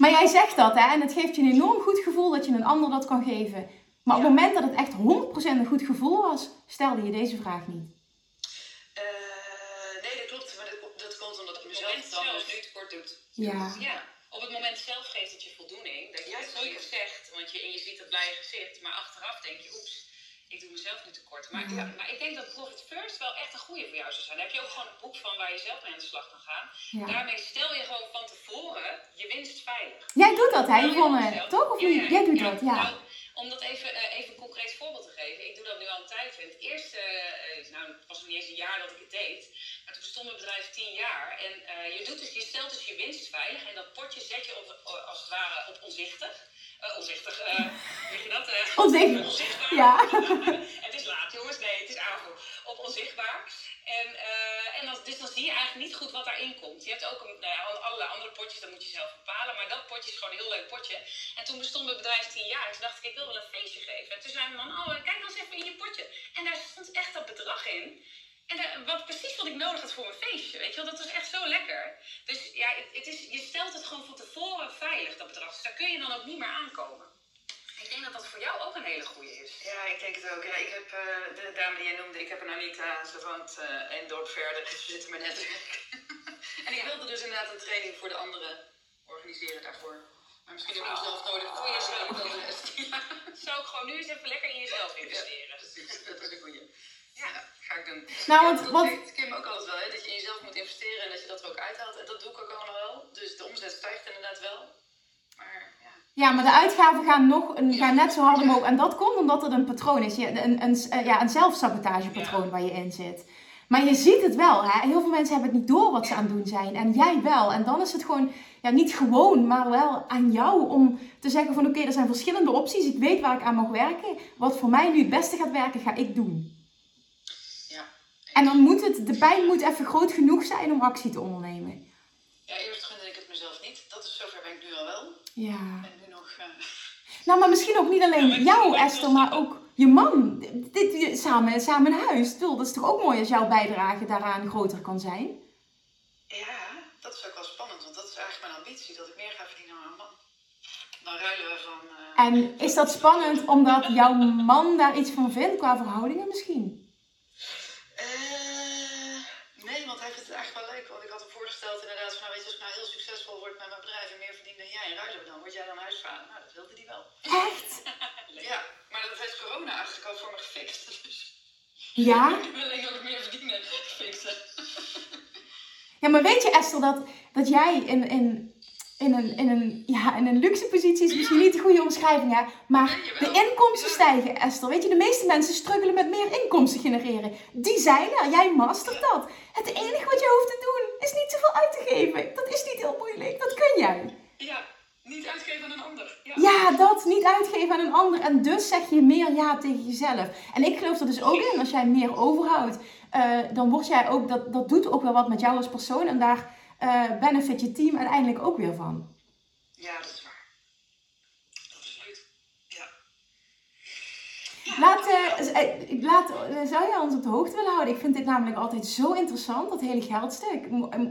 Maar jij zegt dat, hè? En het geeft je een enorm goed gevoel dat je een ander dat kan geven. Maar op het moment dat het echt 100% een goed gevoel was, stelde je deze vraag niet. Eh, nee, dat klopt. Maar dat, dat komt omdat het mezelf dan zelf. dus nu tekort doet. Ja. Ja, op het moment zelf geeft het je voldoening. Dat je Ja, het zeker. zegt, want je, en je ziet het blije gezicht. Maar achteraf denk je, oeps, ik doe mezelf nu tekort. Maar, Ja. maar ik denk dat Profit First wel echt een goede voor jou zou zijn. Daar heb je ook gewoon een boek van waar je zelf mee aan de slag kan gaan. Ja. Daarmee stel je gewoon van tevoren je winst veilig. Jij doet dat, hè, Yvonne? jezelf- Toch? Of Ja, niet? ja, Jij doet dat, ja. Nou, om dat even, eh, even een concreet voorbeeld te geven. Ik doe dat nu al een tijd. Het eerste, eh, nou het was nog niet eens een jaar dat ik het deed. Maar toen bestond mijn bedrijf tien jaar. En eh, je, doet dus, je stelt dus je winst veilig. En dat potje zet je op, eh, als het ware op onzichtig. Eh, onzichtig, eh weet je dat? eh? Onzichtbaar. onzichtbaar. Ja. het is laat jongens, nee het is avond. Op onzichtbaar. En, en dan, dus dan zie je eigenlijk niet goed wat daarin komt. Je hebt ook een, nou ja, allerlei andere potjes, dat moet je zelf bepalen. Maar dat potje is gewoon een heel leuk potje. En toen bestond mijn bedrijf tien jaar. En toen dacht ik, ik wil wel een feestje geven. En toen zei mijn man, oh kijk dan eens even in je potje. En daar stond echt dat bedrag in. En daar- wat, precies wat ik nodig had voor mijn feestje. Weet je wel, dat was echt zo lekker. Dus ja, het, het is, je stelt het gewoon van tevoren veilig, dat bedrag. Dus daar kun je dan ook niet meer aankomen. Ik denk dat dat voor jou ook een hele goede is. Ja, ik denk het ook. Ja, ik heb eh, de dame die jij noemde, ik heb een Anita, ze woont eh één dorp verder, dus we zitten mijn netwerk. en ik wilde dus inderdaad een training voor de anderen organiseren daarvoor. Maar misschien heb ik zelf nodig voor jezelf dan de rest. Ja, Zou ik gewoon nu eens even lekker in jezelf investeren. precies. Dat is een goeie. Ja, ga ik doen. Nou, Ja, want dat zegt Kim ook altijd wel, hè, dat je in jezelf moet investeren en dat je dat er ook uithaalt. En dat doe ik ook allemaal wel. Dus de omzet stijgt inderdaad wel. Maar ja. ja, maar de uitgaven gaan, nog, gaan net zo hard omhoog. En dat komt omdat het een patroon is. Een, een, eh, ja, een zelfsabotagepatroon waar je in zit. Maar je ziet het wel, hè? Heel veel mensen hebben het niet door wat ze aan het doen zijn. En jij wel. En dan is het gewoon, ja, niet gewoon, maar wel aan jou om te zeggen van oké, er zijn verschillende opties. Ik weet waar ik aan mag werken. Wat voor mij nu het beste gaat werken, ga ik doen. En dan moet het, de pijn moet even groot genoeg zijn om actie te ondernemen. ja, eerst gunde ik het mezelf niet. Dat is zover ben ik nu al wel. Ja. En nu nog... eh, Nou, maar misschien ook niet alleen jou, Esther, maar ook je man. Dit, je- samen, samen een huis. Bedoel, Dat is toch ook mooi als jouw bijdrage daaraan groter kan zijn? Ja, dat is ook wel spannend, want dat is eigenlijk mijn ambitie, dat ik meer ga verdienen dan mijn man. Dan ruilen we van... eh, En is dat spannend omdat jouw man daar iets van vindt qua verhoudingen misschien? eh, nee, want hij vindt het eigenlijk wel leuk, want ik had hem voorgesteld inderdaad van, nou, weet je, als ik nou heel succesvol word met mijn bedrijf en meer verdien dan jij, ruilen we dan, word jij dan huisvader? Nou, dat wilde hij wel. Echt? Ja, maar dat heeft corona eigenlijk al voor me gefixt, dus Ja? ik wil alleen ook meer verdienen fixen. Ja, maar weet je Esther, dat, dat jij in, in, in een, in een, ja, in een luxe positie is misschien niet de goede omschrijving, hè? maar de inkomsten stijgen, Esther. Weet je, de meeste mensen struggelen met meer inkomsten genereren. Die zijn er, jij mastert dat. Het enige wat je hoeft te doen is niet zoveel uit te geven. Dat is niet heel moeilijk, dat kun jij. Ja, niet uitgeven aan een ander. Ja, Ja, dat niet uitgeven aan een ander. En dus zeg je meer ja tegen jezelf. En ik geloof er dus ook in, als jij meer overhoudt, eh, dan word jij ook, dat, dat doet ook wel wat met jou als persoon. En daar eh, benefit je team uiteindelijk ook weer van. ja dat is waar. Absoluut. Ja. Laat, eh, eh, laat, zou jij ons op de hoogte willen houden? Ik vind dit namelijk altijd zo interessant, dat hele geldstuk.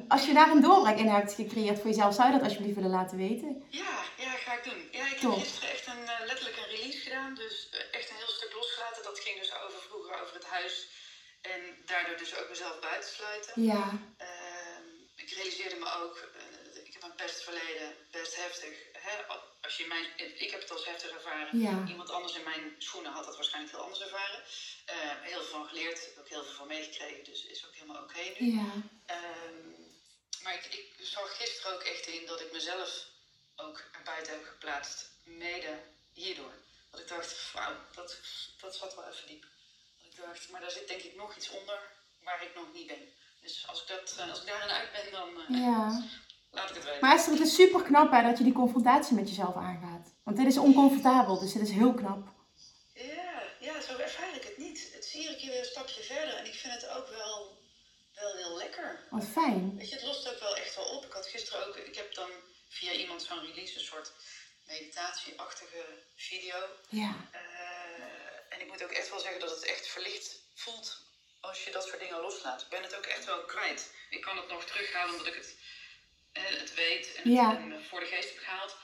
Als je daar een doorbraak in hebt gecreëerd voor jezelf, zou je dat alsjeblieft willen laten weten? Ja, ja, ga ik doen. Ja, ik heb gisteren echt een, letterlijk een release gedaan. Dus echt een heel stuk losgelaten. Dat ging dus over vroeger over het huis. En daardoor dus ook mezelf buitensluiten. Ja, realiseerde me ook, eh, ik heb een best verleden, best heftig. Hè? Als je mijn, ik heb het als heftig ervaren. Ja. Iemand anders in mijn schoenen had dat waarschijnlijk heel anders ervaren. Eh, heel veel van geleerd, ook heel veel van meegekregen. Dus is ook helemaal oké nu. ja, Ehm, maar ik, ik zag gisteren ook echt in dat ik mezelf ook erbuiten heb geplaatst, mede hierdoor. Dat ik dacht, wauw, dat, dat zat wel even diep. Dat ik dacht, maar daar zit denk ik nog iets onder waar ik nog niet ben. Dus als ik, dat, eh, als ik daarin uit ben, dan eh, ja. laat ik het weten. Maar Esther, het is super knap hè, dat je die confrontatie met jezelf aangaat. Want dit is oncomfortabel, dus dit is heel knap. Ja, ja, zo ervaar ik het niet. Het is iedere keer weer een stapje verder en ik vind het ook wel, wel heel lekker. Wat fijn. Weet je, het lost ook wel echt wel op. Ik had gisteren ook, ik heb dan via iemand zo'n release, een soort meditatieachtige video. Ja, Eh, en ik moet ook echt wel zeggen dat het echt verlicht voelt als je dat soort dingen loslaat. Ik ben het ook echt wel kwijt. Ik kan het nog terughalen omdat ik het, eh, het weet en, Ja. het, voor de geest heb gehaald.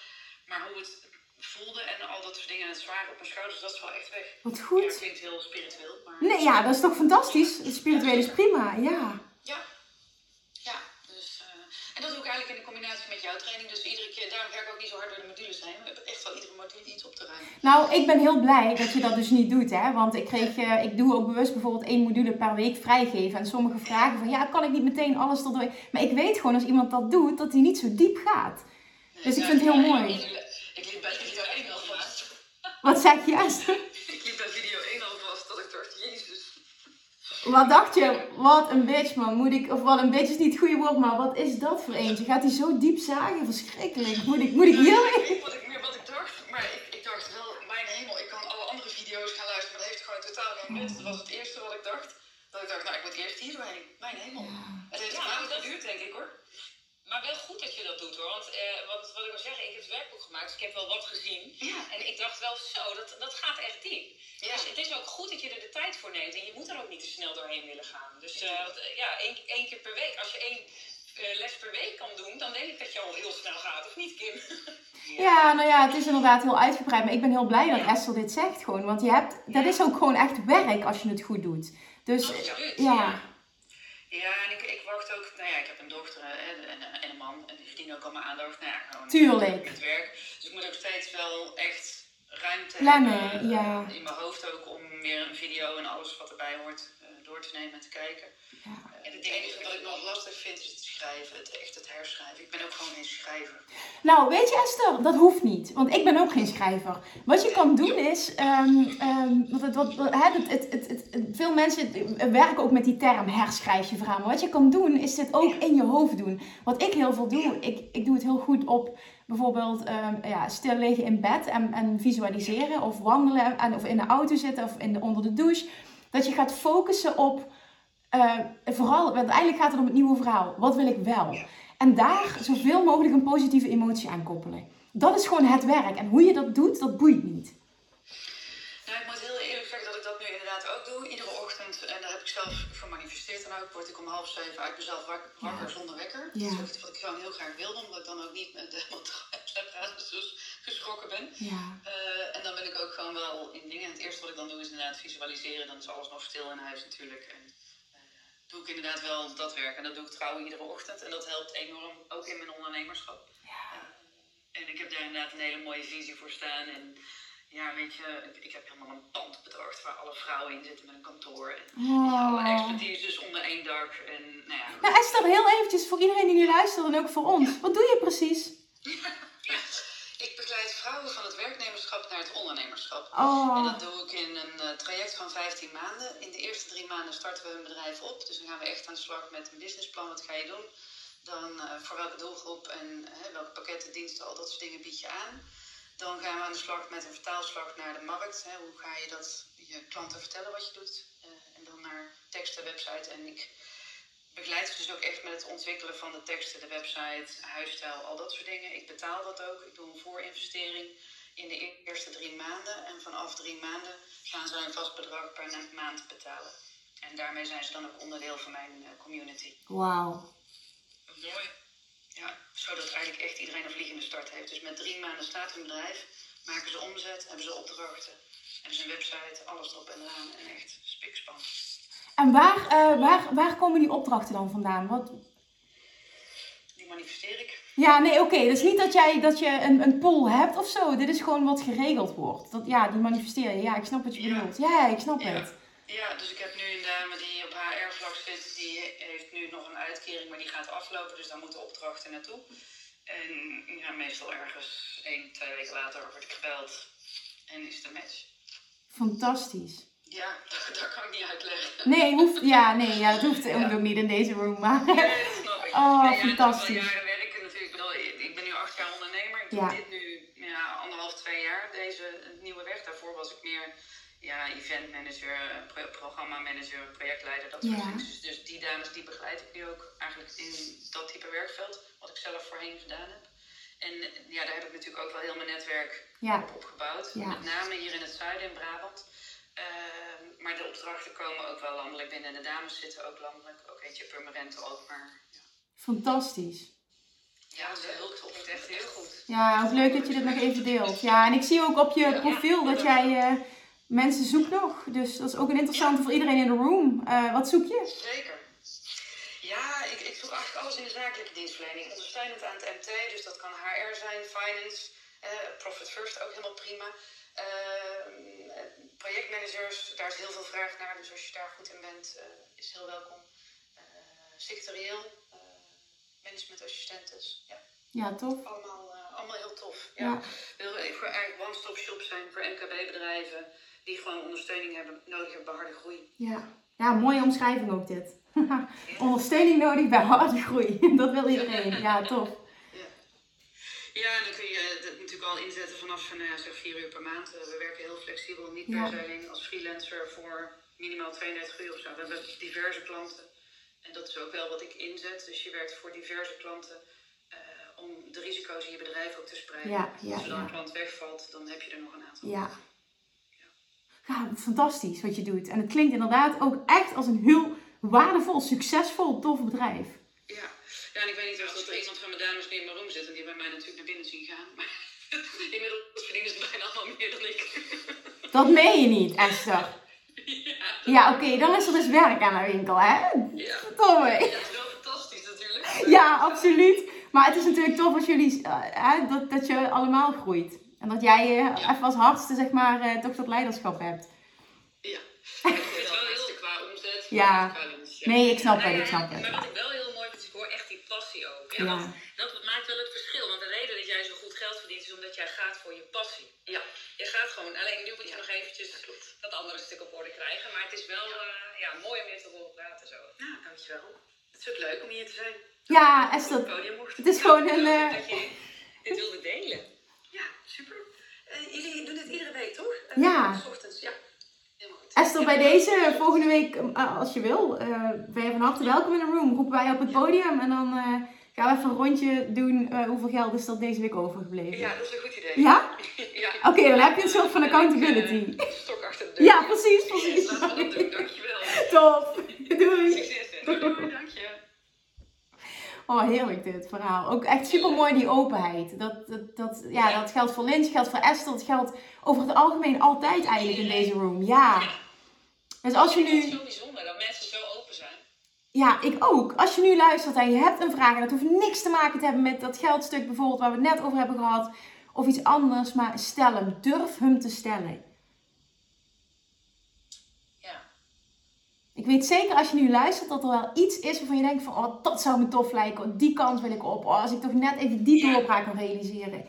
Maar hoe het voelde en al dat soort dingen en het zware op mijn schouders, dat is wel echt weg. wat Ja, goed. het klinkt heel spiritueel, maar... Nee, ja, dat is toch fantastisch? Het spiritueel is prima, ja. Ja, ja. En dat doe ik eigenlijk in de combinatie met jouw training. Dus iedere keer, daarom ga ik ook niet zo hard door de modules heen. We hebben echt wel iedere module iets op te ruimen. Nou, ik ben heel blij dat je dat dus niet doet, hè. Want ik kreeg, ik doe ook bewust bijvoorbeeld één module per week vrijgeven. En sommige vragen van, ja, kan ik niet meteen alles tot doorheen? Maar ik weet gewoon, als iemand dat doet, dat hij niet zo diep gaat. Dus ik vind het heel mooi. Ik liep bij video 1 al. Wat zeg je, Esther? Ik liep bij video 1 al vast dat ik dacht, jezus. Wat dacht je? Wat een bitch, man. Moet ik, of wat een bitch is niet het goede woord, maar wat is dat voor eentje? Gaat hij zo diep zagen? Verschrikkelijk. Moet ik, moet ik Ik weet niet wat ik, meer wat ik dacht, maar ik, ik dacht wel, mijn hemel, ik kan alle andere video's gaan luisteren, maar dat heeft gewoon totaal geen nut. Dat was het eerste wat ik dacht. Dat ik dacht, nou, ik moet eerst hier doorheen. Mijn hemel. Het heeft Ja, dat- geduurd, denk ik hoor. Maar wel goed dat hoor. Want eh, wat, wat ik wil zeggen, ik heb het werkboek gemaakt, dus ik heb wel wat gezien. Ja. En ik dacht wel zo, dat, dat gaat echt diep. Ja. Dus het is ook goed dat je er de tijd voor neemt. En je moet er ook niet te snel doorheen willen gaan. Dus eh, eh, ja, één, één keer per week. Als je één eh, les per week kan doen, dan denk ik dat je al heel snel gaat. Of niet, Kim? Ja, nou ja, het is inderdaad heel uitgebreid. Maar ik ben heel blij dat Esther dit zegt gewoon. Want je hebt, dat is ook gewoon echt werk als je het goed doet. Dus Absoluut, ja, Ja, en ik, ik wacht ook. Nou ja, ik heb een dochter en, en, en een man. En die verdienen ook al mijn aandacht. Nou ja, gewoon Tuurlijk. Met werk. Dus ik moet ook steeds wel echt ruimte Plannen, hebben. ja. In mijn hoofd ook om weer een video en alles wat erbij hoort eh, door te nemen en te kijken. Ja. En het enige wat ik nog lastig vind is het schrijven. Het, echt het herschrijven. Ik ben ook gewoon geen schrijver. Nou, weet je Esther, dat hoeft niet. Want ik ben ook geen schrijver. Wat je kan doen is, wat, het- wat, wat- hè, het, het, het, het- het- veel mensen werken ook met die term herschrijf je verhaal. Maar wat je kan doen is dit ook in je hoofd doen. Wat ik heel veel doe, ik, ik doe het heel goed op bijvoorbeeld ehm, ja, stil liggen in bed en, en visualiseren. Of wandelen en, of in de auto zitten of in de, onder de douche. Dat je gaat focussen op, eh, vooral, want uiteindelijk gaat het om het nieuwe verhaal. Wat wil ik wel? En daar zoveel mogelijk een positieve emotie aan koppelen. Dat is gewoon het werk. En hoe je dat doet, dat boeit niet. Nou, ik moet heel eerlijk zeggen dat ik dat nu inderdaad ook doe. En daar heb ik zelf gemanifesteerd dan ook, word ik om half zeven uit mezelf wak- wakker zonder wekker. Ja. Dat is ook iets wat ik gewoon heel graag wilde, omdat ik dan ook niet met de dus geschrokken ben. Ja. Eh, en dan ben ik ook gewoon wel in dingen. En het eerste wat ik dan doe is inderdaad visualiseren. Dan is alles nog stil in huis natuurlijk. En eh, doe ik inderdaad wel dat werk. En dat doe ik trouw iedere ochtend. En dat helpt enorm, ook in mijn ondernemerschap. Eh, en ik heb daar inderdaad een hele mooie visie voor staan. En ja, weet je, ik, ik heb helemaal een pand bedacht waar alle vrouwen in zitten met een kantoor. En alle Oh. expertises onder één dak. En nou ja, Nou Esther, heel eventjes voor iedereen die nu luistert en ook voor ons. Wat doe je precies? vrouwen van het werknemerschap naar het ondernemerschap. Oh. En dat doe ik in een eh, traject van 15 maanden. In de eerste drie maanden starten we een bedrijf op. Dus dan gaan we echt aan de slag met een businessplan. Wat ga je doen? Dan eh, voor welke doelgroep en welke pakketten, diensten, al dat soort dingen bied je aan. Dan gaan we aan de slag met een vertaalslag naar de markt. Hè. Hoe ga je dat je klanten vertellen wat je doet? Eh, en dan naar teksten, website. En ik begeleid ze dus ook echt met het ontwikkelen van de teksten, de website, huisstijl, al dat soort dingen. Ik betaal dat ook. Ik doe een voorinvestering in de eerste drie maanden. En vanaf drie maanden gaan ze een vast bedrag per maand betalen. En daarmee zijn ze dan ook onderdeel van mijn eh, community. Wauw. Mooi. Ja, zodat eigenlijk echt iedereen een vliegende start heeft. Dus met drie maanden staat hun bedrijf, maken ze omzet, hebben ze opdrachten, hebben ze een website, alles erop en eraan. En echt spikspan. En waar, eh, waar, waar komen die opdrachten dan vandaan? Wat... Die manifesteer ik. Ja, nee, oké. Dus niet dat, jij, dat je een, een pool hebt of zo. Dit is gewoon wat geregeld wordt. Dat, ja, die manifesteer je. Ja, ik snap wat je Ja. bedoelt. Ja, ik snap Ja. het. Ja, dus ik heb nu een dame die nu nog een uitkering, maar die gaat aflopen, dus daar moeten opdrachten naartoe. En ja, meestal ergens één, twee weken later word ik gebeld en is de match. Fantastisch. Ja, dat, dat kan ik niet uitleggen. Nee, hoeft, ja, nee, ja, dat hoeft ook niet in deze room. Maar Nee, dat snap ik. Oh, Nee, ja, het fantastisch. jaren werken natuurlijk. Ik, ben nu acht jaar ondernemer. Ik doe Ja. dit nu ja, anderhalf, twee jaar, deze nieuwe weg. Daarvoor was ik meer ja, event manager, pro programma manager, projectleider, dat soort Ja. dingen. Dus, dus die dames die begeleid ik nu ook eigenlijk in dat type werkveld, wat ik zelf voorheen gedaan heb. En ja, daar heb ik natuurlijk ook wel heel mijn netwerk ja, op opgebouwd. Ja. Met name hier in het zuiden, in Brabant. Ehm, maar de opdrachten komen ook wel landelijk binnen. En de dames zitten ook landelijk. Ook eentje Purmerend ook. Maar ja, fantastisch. ja dat is heel tof. Het echt heel goed. Ja, ook leuk dat je dit nog even deelt. Ja, en ik zie ook op je profiel dat jij mensen zoekt nog. Dus dat is ook een interessante voor iedereen in de room. Eh, wat zoek je? Zeker. Ja, ik, ik zoek eigenlijk alles in de zakelijke dienstverlening. Ondersteunend aan het MT, dus dat kan HR zijn, finance, eh, Profit First ook helemaal prima. Ehm, projectmanagers, daar is heel veel vraag naar, dus als je daar goed in bent, eh, is heel welkom. Eh secretarieel, eh managementassistentes, ja, Ja, tof. allemaal, eh, allemaal heel tof. Ja. Ja, Wil even eigenlijk one-stop shop zijn voor MKB-bedrijven die gewoon ondersteuning hebben, nodig hebben bij harde groei. ja. ja mooie omschrijving ook dit. Ondersteuning nodig bij harde groei. Dat wil iedereen. Ja, tof. Ja, en dan kun je het natuurlijk al inzetten vanaf nou ja, zeg vier uur per maand. Eh, We werken heel flexibel, niet per Ja. se alleen als freelancer voor minimaal 32 uur of zo. We hebben diverse klanten. En dat is ook wel wat ik inzet. Dus je werkt voor diverse klanten eh, om de risico's in je bedrijf ook te spreiden. Ja, ja, als er dan ja. een klant wegvalt, dan heb je er nog een aantal. Ja. Ja, fantastisch wat je doet. En het klinkt inderdaad ook echt als een heel waardevol, succesvol, tof bedrijf. Ja. ja, en ik weet niet of dat er iemand van mijn dames in mijn room zit en die bij mij natuurlijk naar binnen zien gaan. Maar inmiddels verdienen ze bijna allemaal meer dan ik. Dat meen je niet, Esther. Ja, oké, dan is er dus werk aan de winkel, hè? Ja. Verdomme. Ja, het is wel fantastisch natuurlijk. Ja, absoluut. Maar het is natuurlijk tof als jullie, eh, hè, dat, dat je allemaal groeit. En dat jij eh, even als hardste, zeg maar, eh, toch dat leiderschap hebt. Ja. Het is wel heel qua omzet. Ja. qua ja. Nee, ik snap het, ja, ik snap het. Maar wat ik wel heel mooi vind, is ik hoor echt die passie ook. Ja, Ja. Dat, dat maakt wel het verschil. Want de reden dat jij zo goed geld verdient, is omdat jij gaat voor je passie. Ja. Je gaat gewoon, alleen nu moet je nog eventjes dat andere stuk op orde krijgen. Maar het is wel eh, ja, mooi om je te horen praten zo. Nou, dankjewel. Het is ook leuk om hier te zijn. Ja, Esther, podium mocht. het is gewoon een... Leuk eh, dat je dit wilde delen. Ja, super. Eh, jullie doen dit iedere week, toch? Eh, Ja. s ochtends, ja. Helemaal goed. Esther, bij deze volgende week, eh, als je wil, eh, ben je van harte welkom in de room. Roepen wij op het podium en dan eh, gaan we even een rondje doen. eh, hoeveel geld is er deze week overgebleven? Ja, dat is een goed idee. Ja? ja. Oké, dan heb je een soort van accountability. Eh, Stok achter de deur. Ja, precies, precies. Laten we dat doen, dankjewel. Top. Doei. Succes. Doei, dank je. Oh, heerlijk dit verhaal. Ook echt super mooi die openheid. Dat, dat, dat, ja, dat geldt voor Lynch, geldt voor Esther. Dat geldt over het algemeen altijd eigenlijk in deze room. Ja. Dus als je vind het nu... zo bijzonder dat mensen zo open zijn. Ja, ik ook. Als je nu luistert en je hebt een vraag en dat hoeft niks te maken te hebben met dat geldstuk bijvoorbeeld waar we het net over hebben gehad. Of iets anders, maar stel hem. Durf hem te stellen. Ja. Ik weet zeker als je nu luistert dat er wel iets is waarvan je denkt van oh, dat zou me tof lijken. Die kant wil ik op. Oh, als ik toch net even die doorbraak kan realiseren.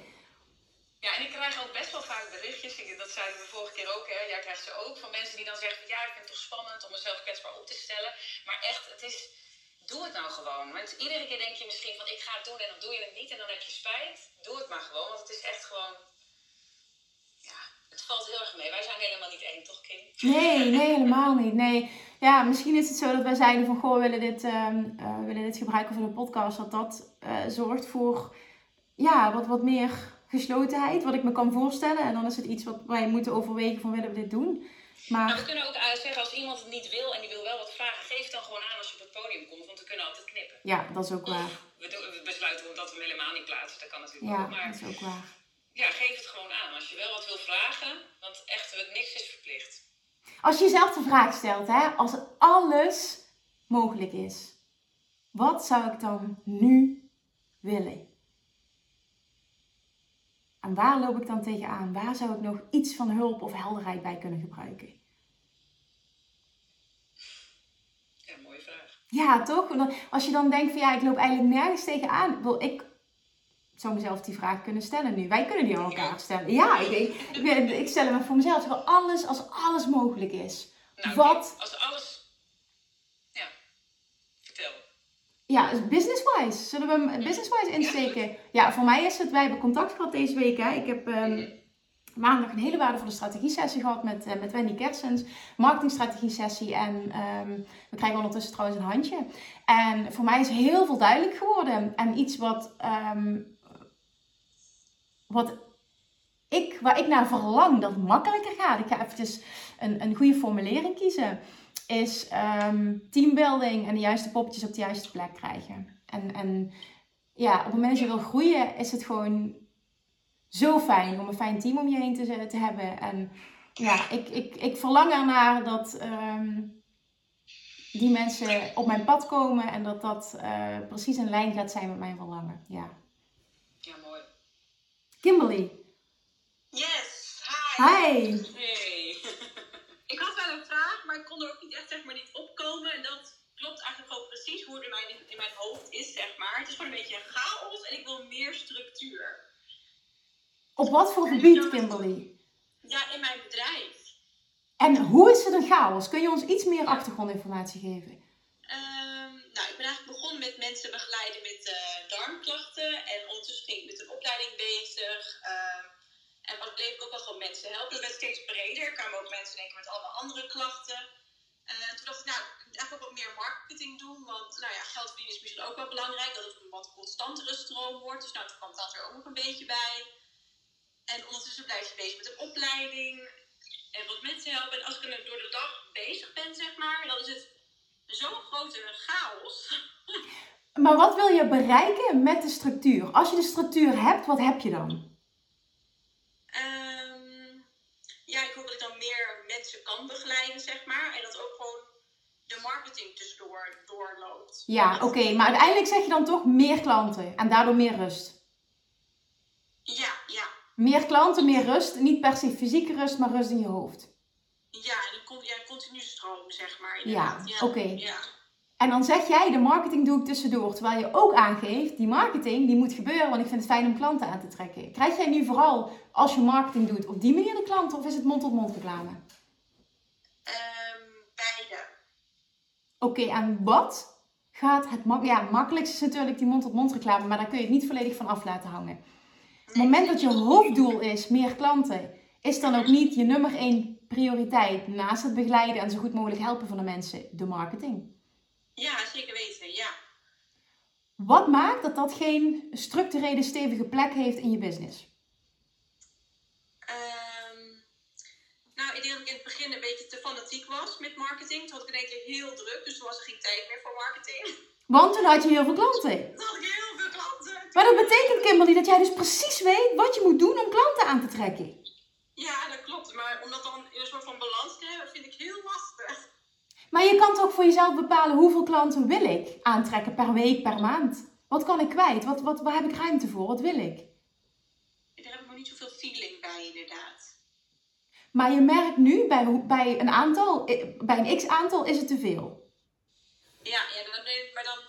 Ja, en ik krijg ook best wel vaak berichtjes, ik, dat zeiden we vorige keer ook, hè, jij krijgt ze ook, van mensen die dan zeggen, ja, ik vind het toch spannend om mezelf kwetsbaar op te stellen. Maar echt, het is, doe het nou gewoon. Want iedere keer denk je misschien van, ik ga het doen en dan doe je het niet en dan heb je spijt. Doe het maar gewoon, want het is echt gewoon, het valt heel erg mee. Wij zijn helemaal niet één, toch Kim? Nee, nee, helemaal niet. Nee. Ja, misschien is het zo dat wij zeiden van, goh, we willen dit, ehm, eh, willen dit gebruiken voor de podcast. Dat dat eh, zorgt voor, ja, wat, wat meer geslotenheid, wat ik me kan voorstellen. En dan is het iets wat wij moeten overwegen van, willen we dit doen? Nou, Maar we kunnen ook zeggen, als iemand het niet wil en die wil wel wat vragen, geef het dan gewoon aan als je op het podium komt, want we kunnen altijd knippen. ja, dat is ook waar. Of we besluiten omdat we hem helemaal niet plaatsen, dat kan natuurlijk Ja, ook. Maar dat is ook waar. Ja, geef het gewoon aan als je wel wat wil vragen, want echt, niks is verplicht. Als je jezelf de vraag stelt, hè, als alles mogelijk is, wat zou ik dan nu willen? En waar loop ik dan tegenaan? Waar zou ik nog iets van hulp of helderheid bij kunnen gebruiken? Ja, mooie vraag. Ja, toch? Als je dan denkt van ja, ik loop eigenlijk nergens tegenaan. Ik zou mezelf die vraag kunnen stellen nu. Wij kunnen die aan elkaar stellen. Ja, ik, ik, ik, ik stel hem voor mezelf. Wel alles, als alles mogelijk is. Nou, Wat? Als alles... Ja, vertel. Ja, business-wise. Zullen we hem business-wise insteken? Ja, voor mij is het, wij hebben contact gehad deze week. Hè. Ik heb ehm, maandag een hele waardevolle strategie-sessie gehad met, eh, met Wendy Kersens. Marketingstrategie-sessie. En ehm, we krijgen ondertussen trouwens een handje. En voor mij is heel veel duidelijk geworden. En iets wat, ehm, wat ik, waar ik naar verlang dat makkelijker gaat. Ik ga eventjes een, een goede formulering kiezen is ehm, teambuilding en de juiste poppetjes op de juiste plek krijgen. En, en ja, op het moment dat je wil groeien, is het gewoon zo fijn om een fijn team om je heen te, te hebben. En ja, ik, ik, ik verlang ernaar dat ehm, die mensen op mijn pad komen en dat dat eh, precies in lijn gaat zijn met mijn verlangen. Ja. Kimberly, Yes, hi. hi! Hey. Ik had wel een vraag, maar ik kon er ook niet echt zeg maar, niet opkomen. En dat klopt eigenlijk gewoon precies hoe het in mijn, in mijn hoofd is, zeg maar. Het is gewoon een beetje chaos en ik wil meer structuur. Op wat voor gebied, Kimberly? Ja, in mijn bedrijf. En hoe is het een chaos? Kun je ons iets meer achtergrondinformatie geven? Nou, ik ben eigenlijk begonnen met mensen begeleiden met eh, darmklachten. En ondertussen ging ik met een opleiding bezig. Ehm, en wat bleef ik ook wel gewoon mensen helpen. Het werd steeds breder. Er kwamen ook mensen denken met allemaal andere klachten. Eh, toen dacht ik, nou, ik moet eigenlijk ook wat meer marketing doen. Want nou ja, geld verdienen is misschien ook wel belangrijk. Dat het een wat constantere stroom wordt. Dus nou, toen kwam dat er ook nog een beetje bij. En ondertussen blijf je bezig met een opleiding. En wat mensen helpen. En als ik er door de dag bezig ben, zeg maar, dan is het zo'n grote chaos. Maar wat wil je bereiken met de structuur? Als je de structuur hebt, wat heb je dan? Ehm, ja, ik hoop dat ik dan meer mensen kan begeleiden, zeg maar. En dat ook gewoon de marketing tussendoor doorloopt. Ja, oké, maar uiteindelijk zeg je dan toch meer klanten en daardoor meer rust. Ja, ja. Meer klanten, meer rust. Niet per se fysieke rust, maar rust in je hoofd. Ja, stroom, zeg maar. Ja, inderdaad. oké. Ja. En dan zeg jij, de marketing doe ik tussendoor. Terwijl je ook aangeeft, die marketing die moet gebeuren, want ik vind het fijn om klanten aan te trekken. Krijg jij nu vooral, als je marketing doet, op die manier de klanten of is het mond-tot-mond reclame? Ehm, beide. Oké, en wat gaat het mak Ja, het makkelijkste is natuurlijk die mond-tot-mond reclame, maar daar kun je het niet volledig van af laten hangen. Op het moment dat je hoofddoel is meer klanten, is dan ook niet je nummer één prioriteit naast het begeleiden en zo goed mogelijk helpen van de mensen, de marketing. Ja, zeker weten, ja. Wat maakt dat dat geen structurele stevige plek heeft in je business? Ehm, nou, ik denk dat ik in het begin een beetje te fanatiek was met marketing. Toen had ik in één keer heel druk, dus toen was er geen tijd meer voor marketing. Want toen had je heel veel klanten. Toen had ik heel veel klanten. Maar dat betekent, Kimberly, dat jij dus precies weet wat je moet doen om klanten aan te trekken. Ja, dat klopt. Maar om dat dan in een soort van balans te hebben, vind ik heel lastig. Maar je kan toch voor jezelf bepalen hoeveel klanten wil ik aantrekken per week, per maand? Wat kan ik kwijt? Wat, wat, waar heb ik ruimte voor? Wat wil ik? Daar heb ik nog niet zoveel feeling bij, inderdaad. Maar je merkt nu bij, bij een aantal, eh, bij een x-aantal is het te veel. Ja, ja dan, maar dan,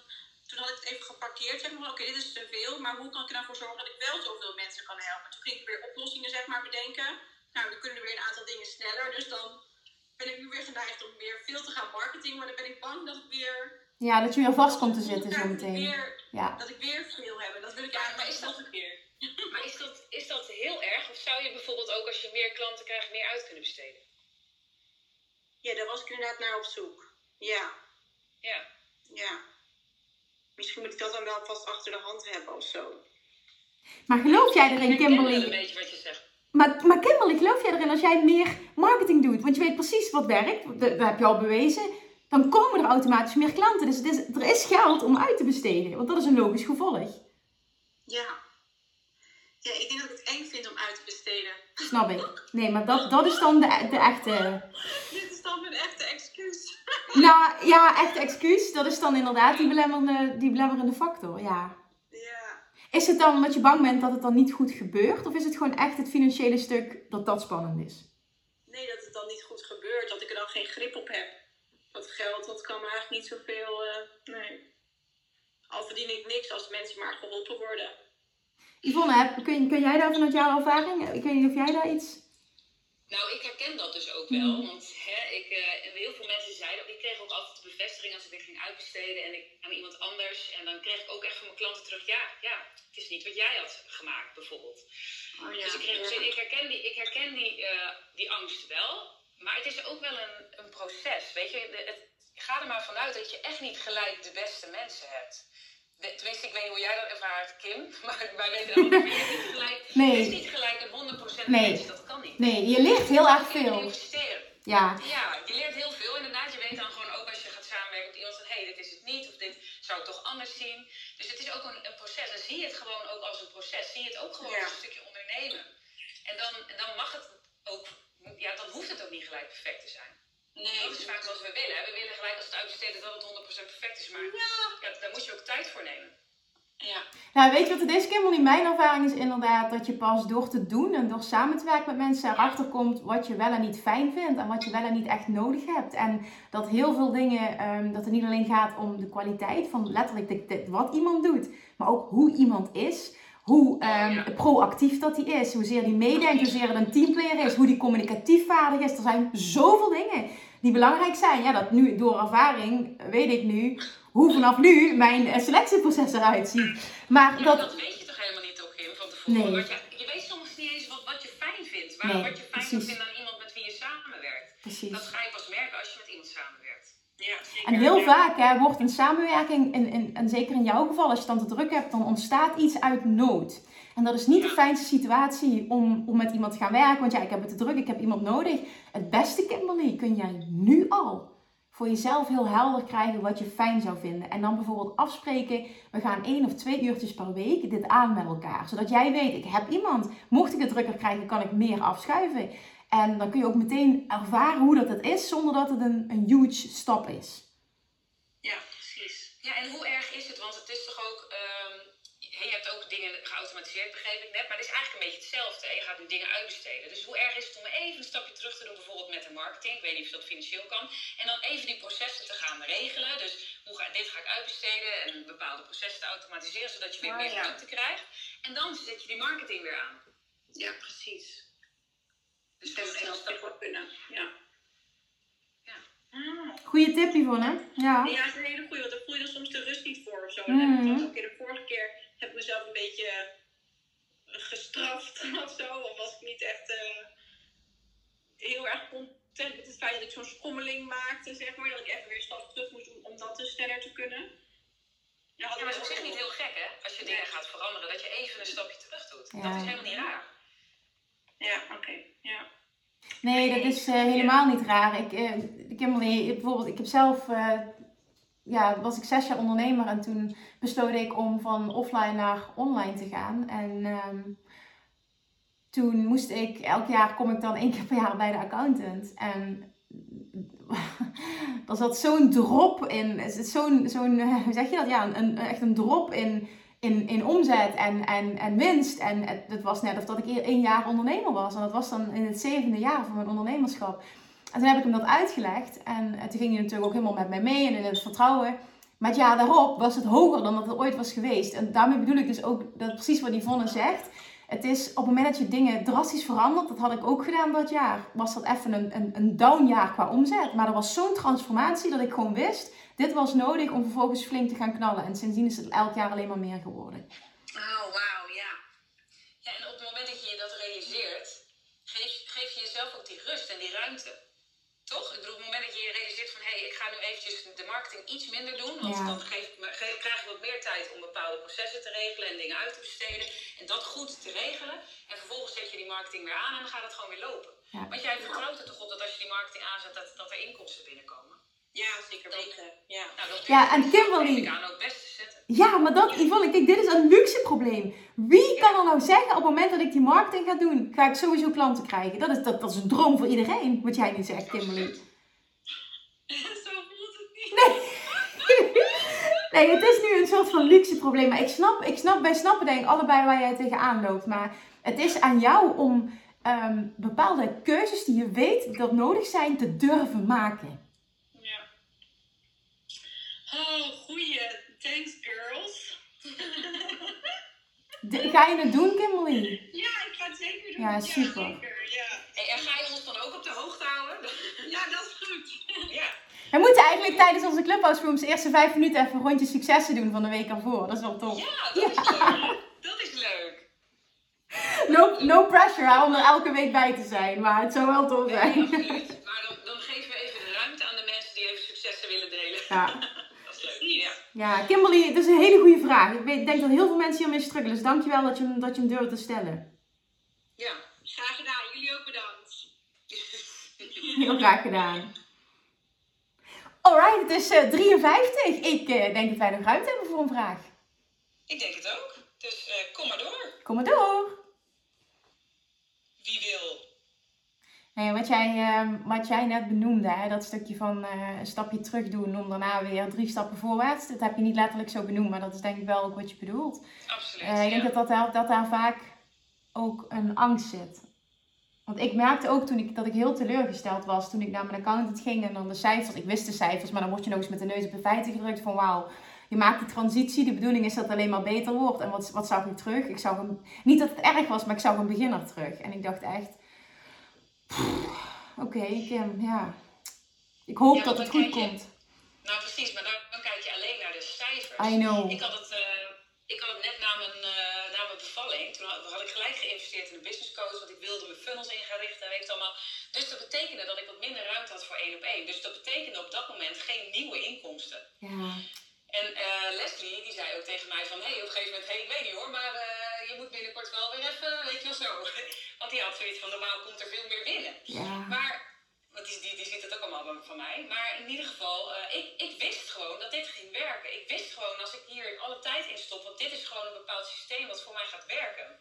toen had ik het even geparkeerd. Zeg maar, oké, dit is te veel, maar hoe kan ik er nou zorgen dat ik wel zoveel mensen kan helpen? Toen ging ik weer oplossingen zeg maar, bedenken. Nou, dan kunnen er weer een aantal dingen sneller. Dus dan ben ik nu weer geneigd om weer veel te gaan marketing. Maar dan ben ik bang dat ik weer... Ja, dat je weer vast komt te zitten zo dat ik meteen. Weer, Ja. dat ik weer veel heb. En dat wil ik eigenlijk maar is dat- een keer. Maar is dat, is dat heel erg? Of zou je bijvoorbeeld ook als je meer klanten krijgt, meer uit kunnen besteden? Ja, daar was ik inderdaad naar op zoek. Ja, Ja. ja. Misschien moet ik dat dan wel vast achter de hand hebben of zo. Maar geloof jij erin, Ik ken wel een Kimberly? beetje wat je zegt. Maar, maar Kimberly, geloof jij erin als jij meer marketing doet? Want je weet precies wat werkt, dat dat heb je al bewezen. Dan komen er automatisch meer klanten. Dus is, er is geld om uit te besteden. Want dat is een logisch gevolg. Ja. Ja, ik denk dat ik het eng vind om uit te besteden. Snap ik. Nee, maar dat, dat is dan de, de echte... Dit is dan mijn echte excuus. Nou ja, echte excuus. Dat is dan inderdaad die belemmerende, die belemmerende factor. Ja. Is het dan omdat je bang bent dat het dan niet goed gebeurt? Of is het gewoon echt het financiële stuk dat dat spannend is? Nee, dat het dan niet goed gebeurt. Dat ik er dan geen grip op heb. Dat geld, dat kan me eigenlijk niet zoveel... eh nee. Al verdien ik niks als mensen maar geholpen worden. Yvonne, kun, kun jij daar vanuit jouw ervaring, ik weet niet of jij daar iets... Nou, ik herken dat dus ook wel. Want hè, ik, eh, heel veel mensen zeiden, ik kreeg ook altijd de bevestiging als ik dit ging uitbesteden en ik, aan iemand anders. En dan kreeg ik ook echt van mijn klanten terug, ja, ja, het is niet wat jij had gemaakt bijvoorbeeld. Oh ja. Dus ik, kreeg, dus ik herken, die, ik herken die, eh, die angst wel. Maar het is ook wel een, een proces. Weet je, het, ga er maar vanuit dat je echt niet gelijk de beste mensen hebt. Tenminste, ik weet niet hoe jij dat ervaart, Kim. Maar wij weten dat je hebt niet gelijk. Nee. Het is niet gelijk een 100% Nee. dat kan niet. Nee, je leert heel erg veel. investeren. Ja, Ja, je leert heel veel inderdaad. Je weet dan gewoon ook als je gaat samenwerken met iemand van hé, hey, dit is het niet of dit zou ik toch anders zien. Dus het is ook een, een proces. En zie je het gewoon ook als een proces. Zie je het ook gewoon Ja. als een stukje ondernemen. En dan, en dan mag het ook, ja, dan hoeft het ook niet gelijk perfect te zijn. Nee. Dat is vaak wat we willen. We willen gelijk als het uitbesteden dat het 100% perfect is. Maar ja, daar moet je ook tijd voor nemen. Ja. nou weet je wat het is, Kimberly? Mijn ervaring is inderdaad dat je pas door te doen en door samen te werken met mensen erachter komt wat je wel en niet fijn vindt en wat je wel en niet echt nodig hebt. En dat heel veel dingen, ehm, dat het niet alleen gaat om de kwaliteit van letterlijk de, de- wat iemand doet, maar ook hoe iemand is. Hoe ehm, proactief dat hij is, hoezeer hij meedenkt, hoezeer het een teamplayer is, hoe die communicatief vaardig is. Er zijn zoveel dingen die belangrijk zijn. Ja, dat nu door ervaring weet ik nu hoe vanaf nu mijn eh, selectieproces eruit ziet. Maar Ja, dat, dat weet je toch helemaal niet ook, Kim, van tevoren. Nee. Je, je weet soms niet eens wat, wat je fijn vindt. Waar, Nee, wat je fijn vindt aan iemand met wie je samenwerkt. Dat precies. ga je pas merken als je met iemand samenwerkt. Ja, zeker. En heel vaak hè, wordt een samenwerking, in, in, en zeker in jouw geval, als je dan te druk hebt, dan ontstaat iets uit nood. En dat is niet de fijnste situatie om, om met iemand te gaan werken. Want ja, ik heb het te druk, ik heb iemand nodig. Het beste, Kimberly, kun jij nu al voor jezelf heel helder krijgen wat je fijn zou vinden. En dan bijvoorbeeld afspreken, we gaan één of twee uurtjes per week dit aan met elkaar. Zodat jij weet, ik heb iemand. Mocht ik het drukker krijgen, kan ik meer afschuiven. En dan kun je ook meteen ervaren hoe dat het is, zonder dat het een, een huge stap is. Ja, precies. Ja, en hoe erg is het? Want het is toch ook. ehm, je hebt ook dingen geautomatiseerd, begreep ik net. Maar het is eigenlijk een beetje hetzelfde. Hè? Je gaat nu dingen uitbesteden. Dus hoe erg is het om even een stapje terug te doen, bijvoorbeeld met de marketing? Ik weet niet of dat financieel kan. En dan even die processen te gaan regelen. Dus hoe ga, dit ga ik uitbesteden en bepaalde processen te automatiseren, zodat je weer Ah, meer ja. ruimte krijgt. En dan zet je die marketing weer aan. Ja, precies. Dus Dat stap. op kunnen. Ja. Ja. Ah. Goeie tip, Yvonne. Ja. Ja, dat is een hele goeie, want daar voel je dan soms de rust niet voor of zo. Mhm. Dan heb ik dat ook de vorige keer heb ik mezelf een beetje gestraft of zo. Of was ik niet echt eh, heel erg content met het feit dat ik zo'n schommeling maakte, zeg maar. Dat ik even weer een stap terug moest doen om dat dus sneller te kunnen. Ja, Ja, maar het is op zich niet heel gek, hè? Als je dingen gaat veranderen, dat je even een stapje terug doet. Ja. Dat is helemaal niet raar. Ja, oké. Ja. Nee, dat is eh, helemaal niet raar. Ik, eh, Kimberly, bijvoorbeeld, ik heb zelf, eh, ja, was ik zes jaar ondernemer en toen besloot ik om van offline naar online te gaan. En ehm, toen moest ik, elk jaar kom ik dan één keer per jaar bij de accountant. En er zat zo'n drop in, zo'n, zo'n hoe zeg je dat? Ja, een- echt een drop in, in, in omzet en, en, en winst. En het, het was net of dat ik één jaar ondernemer was. En dat was dan in het zevende jaar van mijn ondernemerschap. En toen heb ik hem dat uitgelegd. En toen ging hij natuurlijk ook helemaal met mij mee en in het vertrouwen. maar het jaar daarop was het hoger dan dat het ooit was geweest. En daarmee bedoel ik dus ook dat precies wat Yvonne zegt. Het is op het moment dat je dingen drastisch verandert, dat had ik ook gedaan dat jaar, was dat even een, een, een down jaar qua omzet. Maar er was zo'n transformatie dat ik gewoon wist, dit was nodig om vervolgens flink te gaan knallen. En sindsdien is het elk jaar alleen maar meer geworden. Oh, wauw, ja. Ja, en op het moment dat je dat realiseert, geef, geef je jezelf ook die rust en die ruimte. Toch op het moment dat je je realiseert van, hé, hey, ik ga nu eventjes de marketing iets minder doen, want Ja. dan geef ik me, ge- krijg ik wat meer tijd om bepaalde processen te regelen en dingen uit te besteden en dat goed te regelen. En vervolgens zet je die marketing weer aan en dan gaat het gewoon weer lopen. Ja. Want jij vertrouwt er toch op dat als je die marketing aanzet, dat, dat er inkomsten binnenkomen? Ja, zeker weten. Ja. Nou, dat Ja, en Kimberly- aan ook best te zetten. Ja, maar dat, Yvonne, kijk, dit is een luxe probleem. Wie kan er nou zeggen op het moment dat ik die marketing ga doen, ga ik sowieso klanten krijgen? Dat is, dat, dat is een droom voor iedereen, wat jij nu zegt, Kimberly. Zo voelt het niet. Nee, het is nu een soort van luxe probleem. Maar ik snap, ik snap, wij snappen denk ik allebei waar jij tegenaan loopt. Maar het is aan jou om ehm, bepaalde keuzes die je weet dat nodig zijn te durven maken. Ja. Oh, goeie. Thanks, girls. De- ga je het doen, Kimberly? Ja, ik ga het zeker doen. Ja, super. zeker. Ja. Hey, en ga je ons dan ook op de hoogte houden? ja, dat is goed. ja. We moeten eigenlijk tijdens onze Clubhouse Rooms de eerste vijf minuten even een rondje successen doen van de week ervoor. Dat is wel tof. Ja, dat is leuk. Dat is leuk. No, no pressure hè, om er elke week bij te zijn, maar het zou wel tof Nee, zijn. absoluut. Maar dan, dan geven we even de ruimte aan de mensen die even successen willen delen. Ja. Dat is leuk. Ja. Ja, Kimberly, dat is een hele goede vraag. Ik weet- denk dat heel veel mensen hiermee struggelen, dus dankjewel dat je, hem- dat je hem durft te stellen. ja. Graag gedaan. Jullie ook bedankt. Heel graag gedaan. Alright, het is eh, 53. Ik eh, denk dat wij nog ruimte hebben voor een vraag. Ik denk het ook. Dus eh, kom maar door. Kom maar door. Wie wil? Nee, wat, jij, eh, wat jij net benoemde, hè, dat stukje van eh, een stapje terug doen om daarna weer drie stappen voorwaarts. Dat heb je niet letterlijk zo benoemd, maar dat is denk ik wel ook wat je bedoelt. Absoluut. Eh, ik denk dat, dat, daar, dat daar vaak ook een angst zit. Want ik merkte ook toen ik, dat ik heel teleurgesteld was toen ik naar mijn accountant ging en dan de cijfers. Ik wist de cijfers, maar dan word je nog eens met de neus op de feiten gedrukt van wauw. Je maakt die transitie, de bedoeling is dat het alleen maar beter wordt. En wat, wat zag ik terug? Ik zag hem, niet dat het erg was, maar ik zag een beginner terug. En ik dacht echt, oké, Kim, ja. Ik hoop Ja, dat het goed je- komt. Nou precies, maar dan, dan kijk je alleen naar de cijfers. I know. Ik had het, Dus dat betekende dat ik wat minder ruimte had voor één op één. Dus dat betekende op dat moment geen nieuwe inkomsten. Ja, En eh, Leslie die zei ook tegen mij van, hé, hey, op een gegeven moment, hé, hey, ik weet niet hoor, maar eh, je moet binnenkort wel weer even, weet je wel zo. Want die had zoiets van, normaal komt er veel meer binnen. ja, Maar, want die, die, die ziet het ook allemaal van- van mij. Maar in ieder geval, eh, ik, ik wist gewoon dat dit ging werken. Ik wist gewoon als ik hier alle tijd in stop, want dit is gewoon een bepaald systeem wat voor mij gaat werken.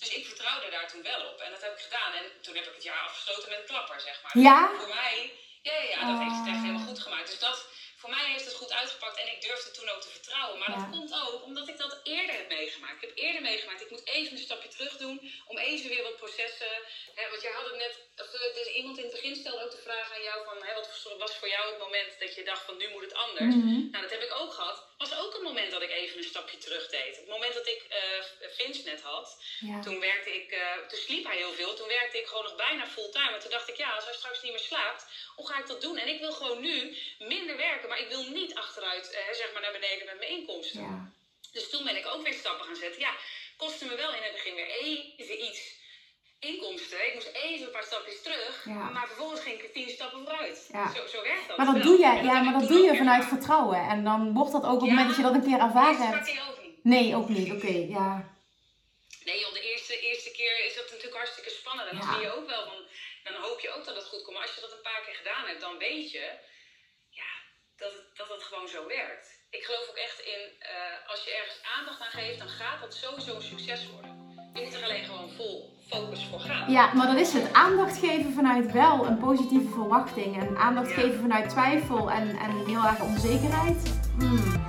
Dus ik vertrouwde daar toen wel op. En dat heb ik gedaan. En toen heb ik het jaar afgesloten met een klapper, zeg maar. Ja? Voor mij, ja, ja, ja dat heeft het echt helemaal goed gemaakt. Dus dat, voor mij heeft het goed uitgepakt. En ik durfde toen ook te vertrouwen. Maar Ja. dat komt ook omdat ik dat eerder heb meegemaakt. Ik heb eerder meegemaakt. Ik moet even een stapje terug doen. Even weer wat processen. Hè, want jij had het net. Of, eh, dus iemand in het begin stelde ook de vraag aan jou: van, hè, wat was voor jou het moment dat je dacht van nu moet het anders? Mhm. Nou, dat heb ik ook gehad. Was ook het moment dat ik even een stapje terug deed. Het moment dat ik eh Vince net had. ja. Toen werkte ik, eh, toen sliep hij heel veel. Toen werkte ik gewoon nog bijna fulltime. En toen dacht ik, ja, als hij straks niet meer slaapt, hoe ga ik dat doen? En ik wil gewoon nu minder werken, maar ik wil niet achteruit, zeg maar, naar beneden met mijn inkomsten. ja. Dus toen ben ik ook weer stappen gaan zetten. Ja, kostte me wel in het begin weer even iets inkomsten. Ik moest even een paar stapjes terug. Ja. Maar vervolgens ging ik tien stappen vooruit. Ja. Zo, zo werkt dat. Maar dat wel. doe je, ja, maar dat doe je vanuit vertrouwen. En dan wordt dat ook op het moment dat je dat een keer ervaren hebt. ook niet. Nee, ook niet. Oké, ja. Nee joh, de eerste, eerste keer is dat natuurlijk hartstikke spannend. En dan Ja. zie je ook wel van, dan hoop je ook dat het goed komt. Maar als je dat een paar keer gedaan hebt, dan weet je ja, dat, het, dat het gewoon zo werkt. Ik geloof ook echt in, eh, als je ergens aandacht aan geeft, dan gaat dat sowieso een succes worden. Je moet er alleen gewoon vol focus voor gaan. Ja, maar dat is het. Aandacht geven vanuit wel een positieve verwachting. En aandacht Ja. geven vanuit twijfel en, en heel erg onzekerheid. Hmm.